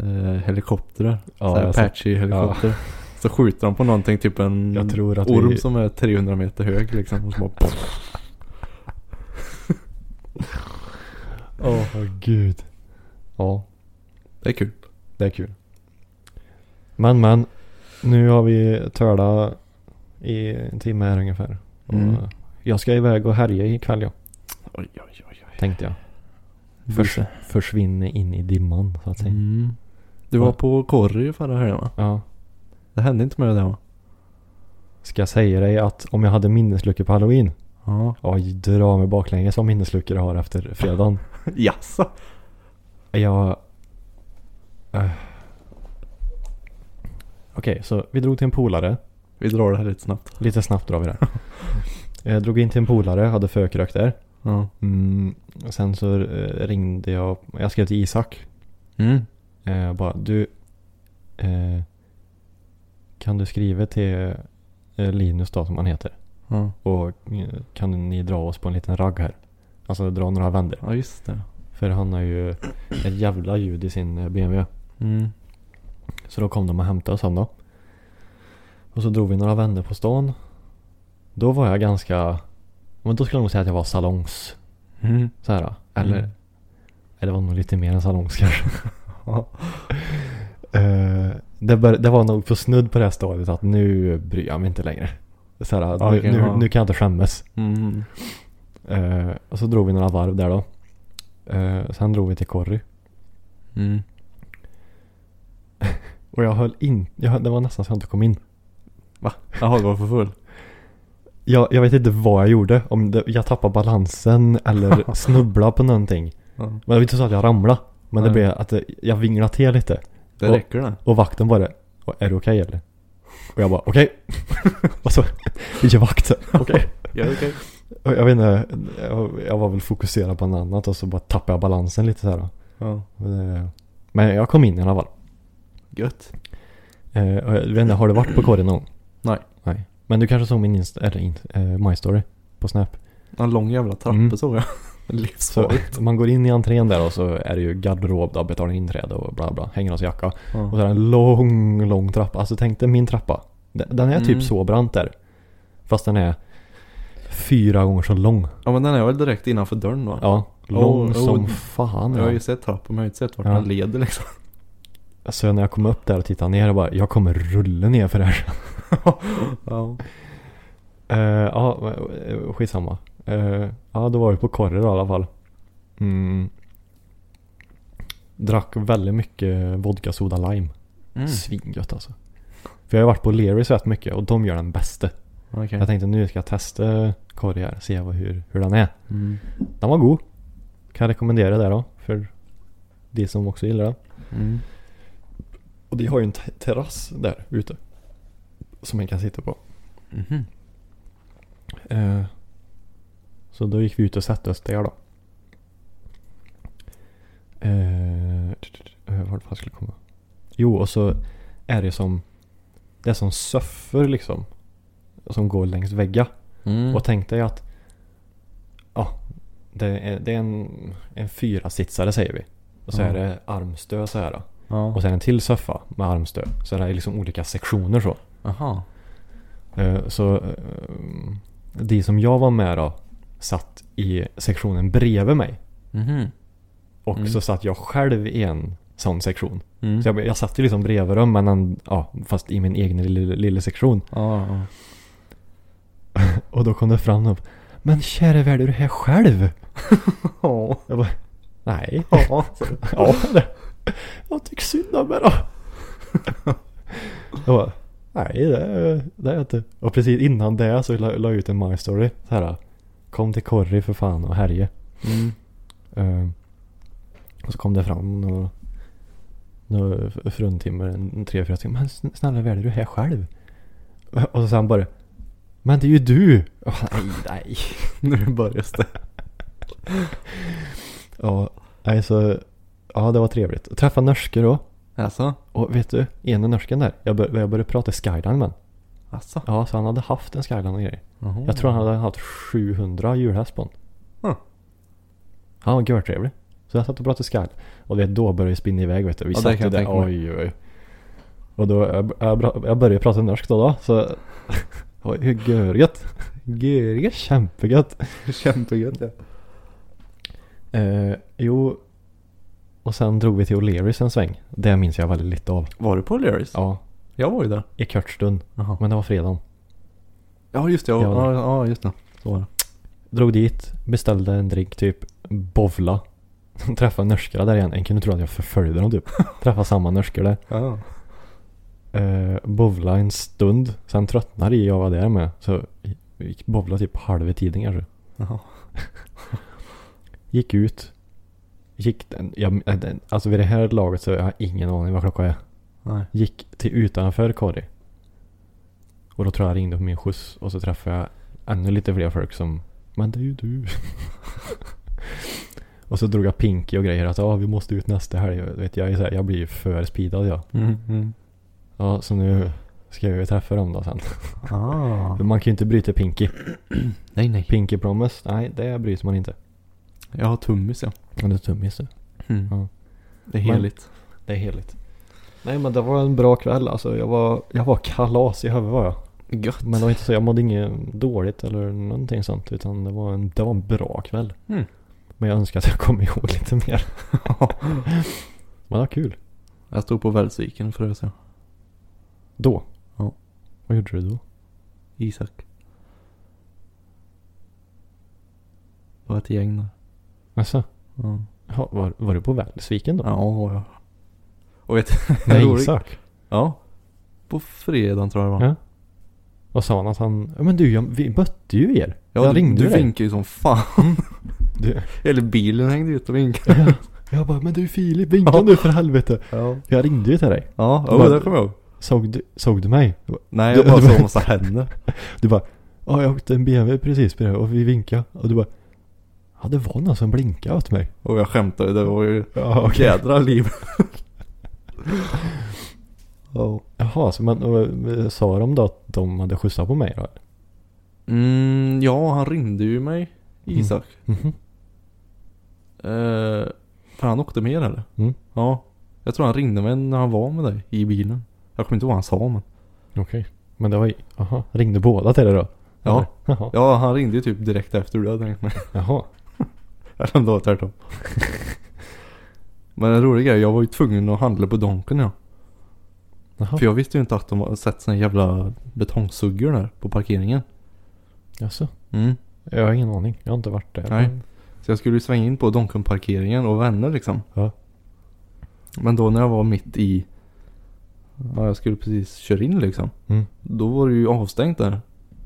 eh, helikoptrar. Ja, så här jag har sett- Apache helikopter. Så skjuter de på någonting, typ en Jag tror att orm vi- som är 300 meter hög liksom. Och så bara, <laughs> Åh, gud. Ja, det är kul. det är kul. Men, men. Nu har vi törda i en timme här ungefär. Mm. Jag ska iväg och härja ikväll ja, Oj, oj, oj, oj. tänkte jag. Förs försvinner in i dimman så att säga. Mm. Du var Va? på Korry förra helgen va? Ja. Det hände inte med det va? Ska jag säga dig att om jag hade minnesluckor på halloween. Ja. Oj, dra mig baklänges vad minnesluckor jag har efter fredagen. <laughs> Jaså? Jag... Uh. Okej, så vi drog till en polare. Vi drar det här lite snabbt. Lite snabbt drar vi det. Jag <laughs> drog in till en polare, hade förkrök där. Ja. Mm, och sen så eh, ringde jag, jag skrev till Isak. Mm. Eh, bara du, eh, kan du skriva till eh, Linus då som han heter. Ja. Och eh, kan ni dra oss på en liten ragg här? Alltså dra några vändor. ja, just det. För han har ju ett jävla ljud i sin eh, BMW. Mm. Så då kom de och hämtade oss han då. Och så drog vi några vändor på stan. Då var jag ganska, men då skulle jag nog säga att jag var salongs. Mm. Så här. Eller, Mm. eller var nog lite mer än salongs kanske. <laughs> Eh, det, bör, det var nog på snudd på det här stadiet att nu bryr jag mig inte längre. Så här, nu, Okej, nu, ja. nu kan jag inte skämmas. Mm. Eh, och så drog vi några varv där då. Eh, sen drog vi till Corry. Mm. <laughs> Och jag höll in, jag, höll- det var nästan så jag inte kom in. Jaha, du var för full? <laughs> Jag, jag vet inte vad jag gjorde. Om det, jag tappade balansen eller <laughs> snubblade på någonting. Ja. Men det var inte så att jag ramlade. Men det Nej. blev att det, jag vinglade till lite. Det Och- räcker det. Och vakten bara, är du okej eller? Och jag bara, okej. <laughs> och så, vilken vakt? Okej. Ja, okej. Och Jag vet inte, jag, jag var väl fokuserad på något annat och så bara tappade jag balansen lite så här. Ja. Eh, Men jag kom in i alla fall. Gött. Och jag vet inte, har du varit på korgen någon gång? <clears throat> Nej. Nej. Men du kanske såg min inst- eller in, eh, My Story på Snap? En lång jävla trappa Mm. såg jag. <laughs> Så Livsfarligt. <laughs> man går in i entrén där och så är det ju garderob då, betalar inträde och bla bla, hänger hans jacka. Och Ja. så är det en lång, lång trappa. Alltså tänk dig min trappa. Den är typ Mm. så brant där. Fast den är fyra gånger så lång. ja men den är väl direkt innanför dörren då? Ja, lång Oh, som oh. fan. Jag har ju sett trappen men jag har inte sett vart Ja. den leder liksom. Så när jag kom upp där och tittade ner och bara, jag kommer rulla ner för det här. <laughs> ja. Uh, ja, eh, skitsamma. Uh, ja, då var vi på Korre då i alla fall. Mm. Drack väldigt mycket vodka soda lime. Mm. Svingött alltså. För jag har varit på Learys rätt mycket och de gör den bästa. Okej. Jag tänkte nu ska jag testa korg här, se vad, hur, hur den är. Mm. Den var god. Kan rekommendera det då för de som också gillar den. Mm. Och de har ju en te- terrass där ute. Som man kan sitta på. Mhm. Eh, så då gick vi ut och satte oss där då. Eh, vart fan skulle jag komma? Jo, och så är det som Det är som soffor liksom. Som går längs väggar. Mm. Och tänk dig att Ja Det är, det är en, en fyra sitsare säger vi. Och så Ja. är det armstöd så här. då. Ja. Och sen en till soffa med armstöd. Så det är liksom olika sektioner så. Aha. Eh, Så eh, de som jag var med då satt i sektionen bredvid mig. Mhm. Och Mm. så satt jag själv i en sån sektion. Mm. Så jag, jag satt ju liksom bredvid dem men en, ja, fast i min egen lilla, lilla sektion. Ja, ja. <laughs> Och då kom det fram någon. Men käre värld, är du här själv? <laughs> Ja. Jag bara, nej. Ja. <laughs> ja. Jag tycker synd om mig då. Jag bara, nej det, det är jag inte. Och precis innan det så la, la jag ut en My Story. Så här, kom till Corrie för fan och härje. Mm. Eh, och så kom det fram några, några fruntimmer, en tre, fyra timmar. Men sn- snälla värld, är du här själv? Och så han bara, men det är ju du! Oh, nej, nej. <laughs> Nu börjar det. Ja, nej så, ja det var trevligt. Träffa norskor då. Alltså? Och vet du, ena norsken där, jag, bör, jag började prata skyline med. Alltså. Ja, så han hade haft en Skyline och grejer. Jaha. Jag tror han hade haft 700 hjulhäst på den. Ja. Han var görtrevlig. Så jag satt och pratade Skyline. Och det, då började det spinna iväg vet du. Vi Ja, satt ju jag där, oj oj. Och då, jag, jag, jag började prata norskt då då. Så, <laughs> oj, görgött. Görgött, kämpegött. Kämpegött ja. Eh, jo, och sen drog vi till O'Learys en sväng. Det minns jag väldigt lite av. Var du på O'Learys? Ja, Jag var ju där. i kort stund. Jaha. Men det var fredagen. Ja just det. Ja, Ja. ja, ja just det. Så var det. Drog dit, beställde en drink typ bovla. <laughs> Träffade norskar där igen. En kunde tro att jag förföljde dem typ. <laughs> Träffade samma norskar där. Ja. Eh, bovla en stund. Sen tröttnade jag var där med. Så gick bovla typ halva tiden kanske. Jaha. <laughs> Gick ut. Gick den, jag, äh, den, alltså vid det här laget så har jag ingen aning vad klockan är. Nej. Gick till utanför Kari. Och då tror jag jag ringde på min skjuts. Och så träffade jag ännu lite fler folk som Men det är ju du. <laughs> och så drog jag Pinky och grejer att ja, vi måste ut nästa helg. Jag Vet, jag, här, jag blir ju för speedad jag. Mm, mm. Ja, så nu ska jag ju träffa dem då sen. Ah. Man kan ju inte bryta Pinky. Nej nej. Pinky promise, nej det bryter man inte. Jag har tummis ja. Men det är tummis det. Mm. Ja. Det är Men- heligt. Det är heligt. Nej men det var en bra kväll alltså. Jag var, jag var kalas i huvudet var jag. Gött. Men det var inte så, jag mådde inget dåligt eller någonting sånt. Utan det var en, det var en bra kväll. Mm. Men jag önskar att jag kom <laughs> ihåg lite mer. <laughs> Men det var kul. Jag stod på Välsviken frös jag. Då? Ja. Vad gjorde du då? Isak. Det var ett gäng där. Alltså, Ja. ja, var, var du på Välsviken då? Ja, jag. Och vet Nej, <laughs> roligt- Isak. Ja. På fredagen tror jag det var. Ja. Och sa han att han, ja men du jag, vi mötte ju er. Ja, jag du, ringde du dig. vinkade ju som fan. <laughs> Du, Eller bilen hängde ut och vinkade. ja. Jag bara, men du Filip, vinka Ja. nu för helvete. Ja. Jag ringde ju till dig. Ja, Du oh, bara- det kommer jag ihåg. Såg du, såg du mig? Jag bara, Nej, Du- jag bara du- såg massa händer. Du bara, ja jag åkte en BMW precis det och vi vinkade. Och du bara, ja det var någon som blinkade åt mig. Och jag skämtade, det var ju Ja okej. jädra liv. <laughs> Ja. Jaha, så man, och, sa de då att de hade skjutsat på mig då? Mm, ja, han ringde ju mig, Isak. Mhm. Eh, för han åkte med eller? Mm. Ja. Jag tror han ringde mig när han var med dig i bilen. Jag kommer inte ihåg vad han sa men. Okej. Men det var ju, jaha, ringde båda till dig då? Ja. Jaha. Ja, han ringde ju typ direkt efter du hade ringt mig. Jaha. Eller om det var tvärtom. Men en rolig grej, jag var ju tvungen att handla på Donken ja. Jaha. För jag visste ju inte att de hade sett såna jävla betongsuggor där på parkeringen. Jaså? Mm. Jag har ingen aning. Jag har inte varit där. Nej. Så jag skulle ju svänga in på Donken-parkeringen och vänner liksom. Ja. Men då när jag var mitt i, ja jag skulle precis köra in liksom. Mm. Då var det ju avstängt där.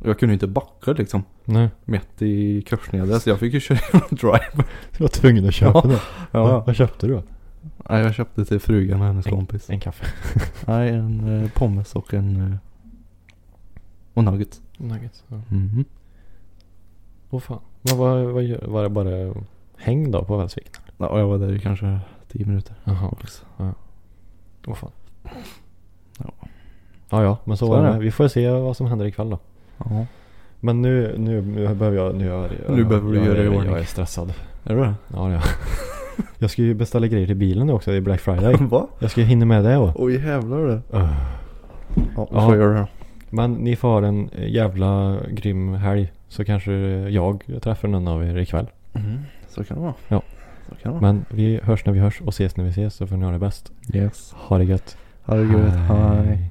Jag kunde inte backa liksom. Nej. Mitt i korsningen så jag fick ju köra <laughs> och drive. Du var tvungen att köpa Ja. det. Ja. Vad, vad köpte du då? Nej jag köpte till frugan och hennes kompis. En kaffe. <laughs> Nej en eh, pommes och en eh, och nuggets. Nuggets. Ja. Mhm. Åh fan. Men vad, vad gör, var det bara häng då på Välsviken? Ja, och jag var där i kanske 10 minuter. Jaha. också. Åh fan. Ja. Ja ja, men så, Så var det. det. Vi får se vad som händer ikväll då. Ja. Men nu, nu, behöver jag, nu, jag, Nu behöver du jag, göra jag, i jag, ordning. jag är stressad. Är du det? Ja det är jag. Jag ska ju beställa grejer till bilen nu också, det är Black Friday. <laughs> Va? Jag ska hinna med det. Oj jävlar du. Öh. Ja, vi Ja. får göra det. Men ni får ha en jävla grym helg. Så kanske jag träffar någon av er ikväll. Mm. Så kan det vara. Ja. Så kan det vara. Men vi hörs när vi hörs och ses när vi ses så får ni ha det bäst. Yes. Ha det gött. Ha det gött. Hej.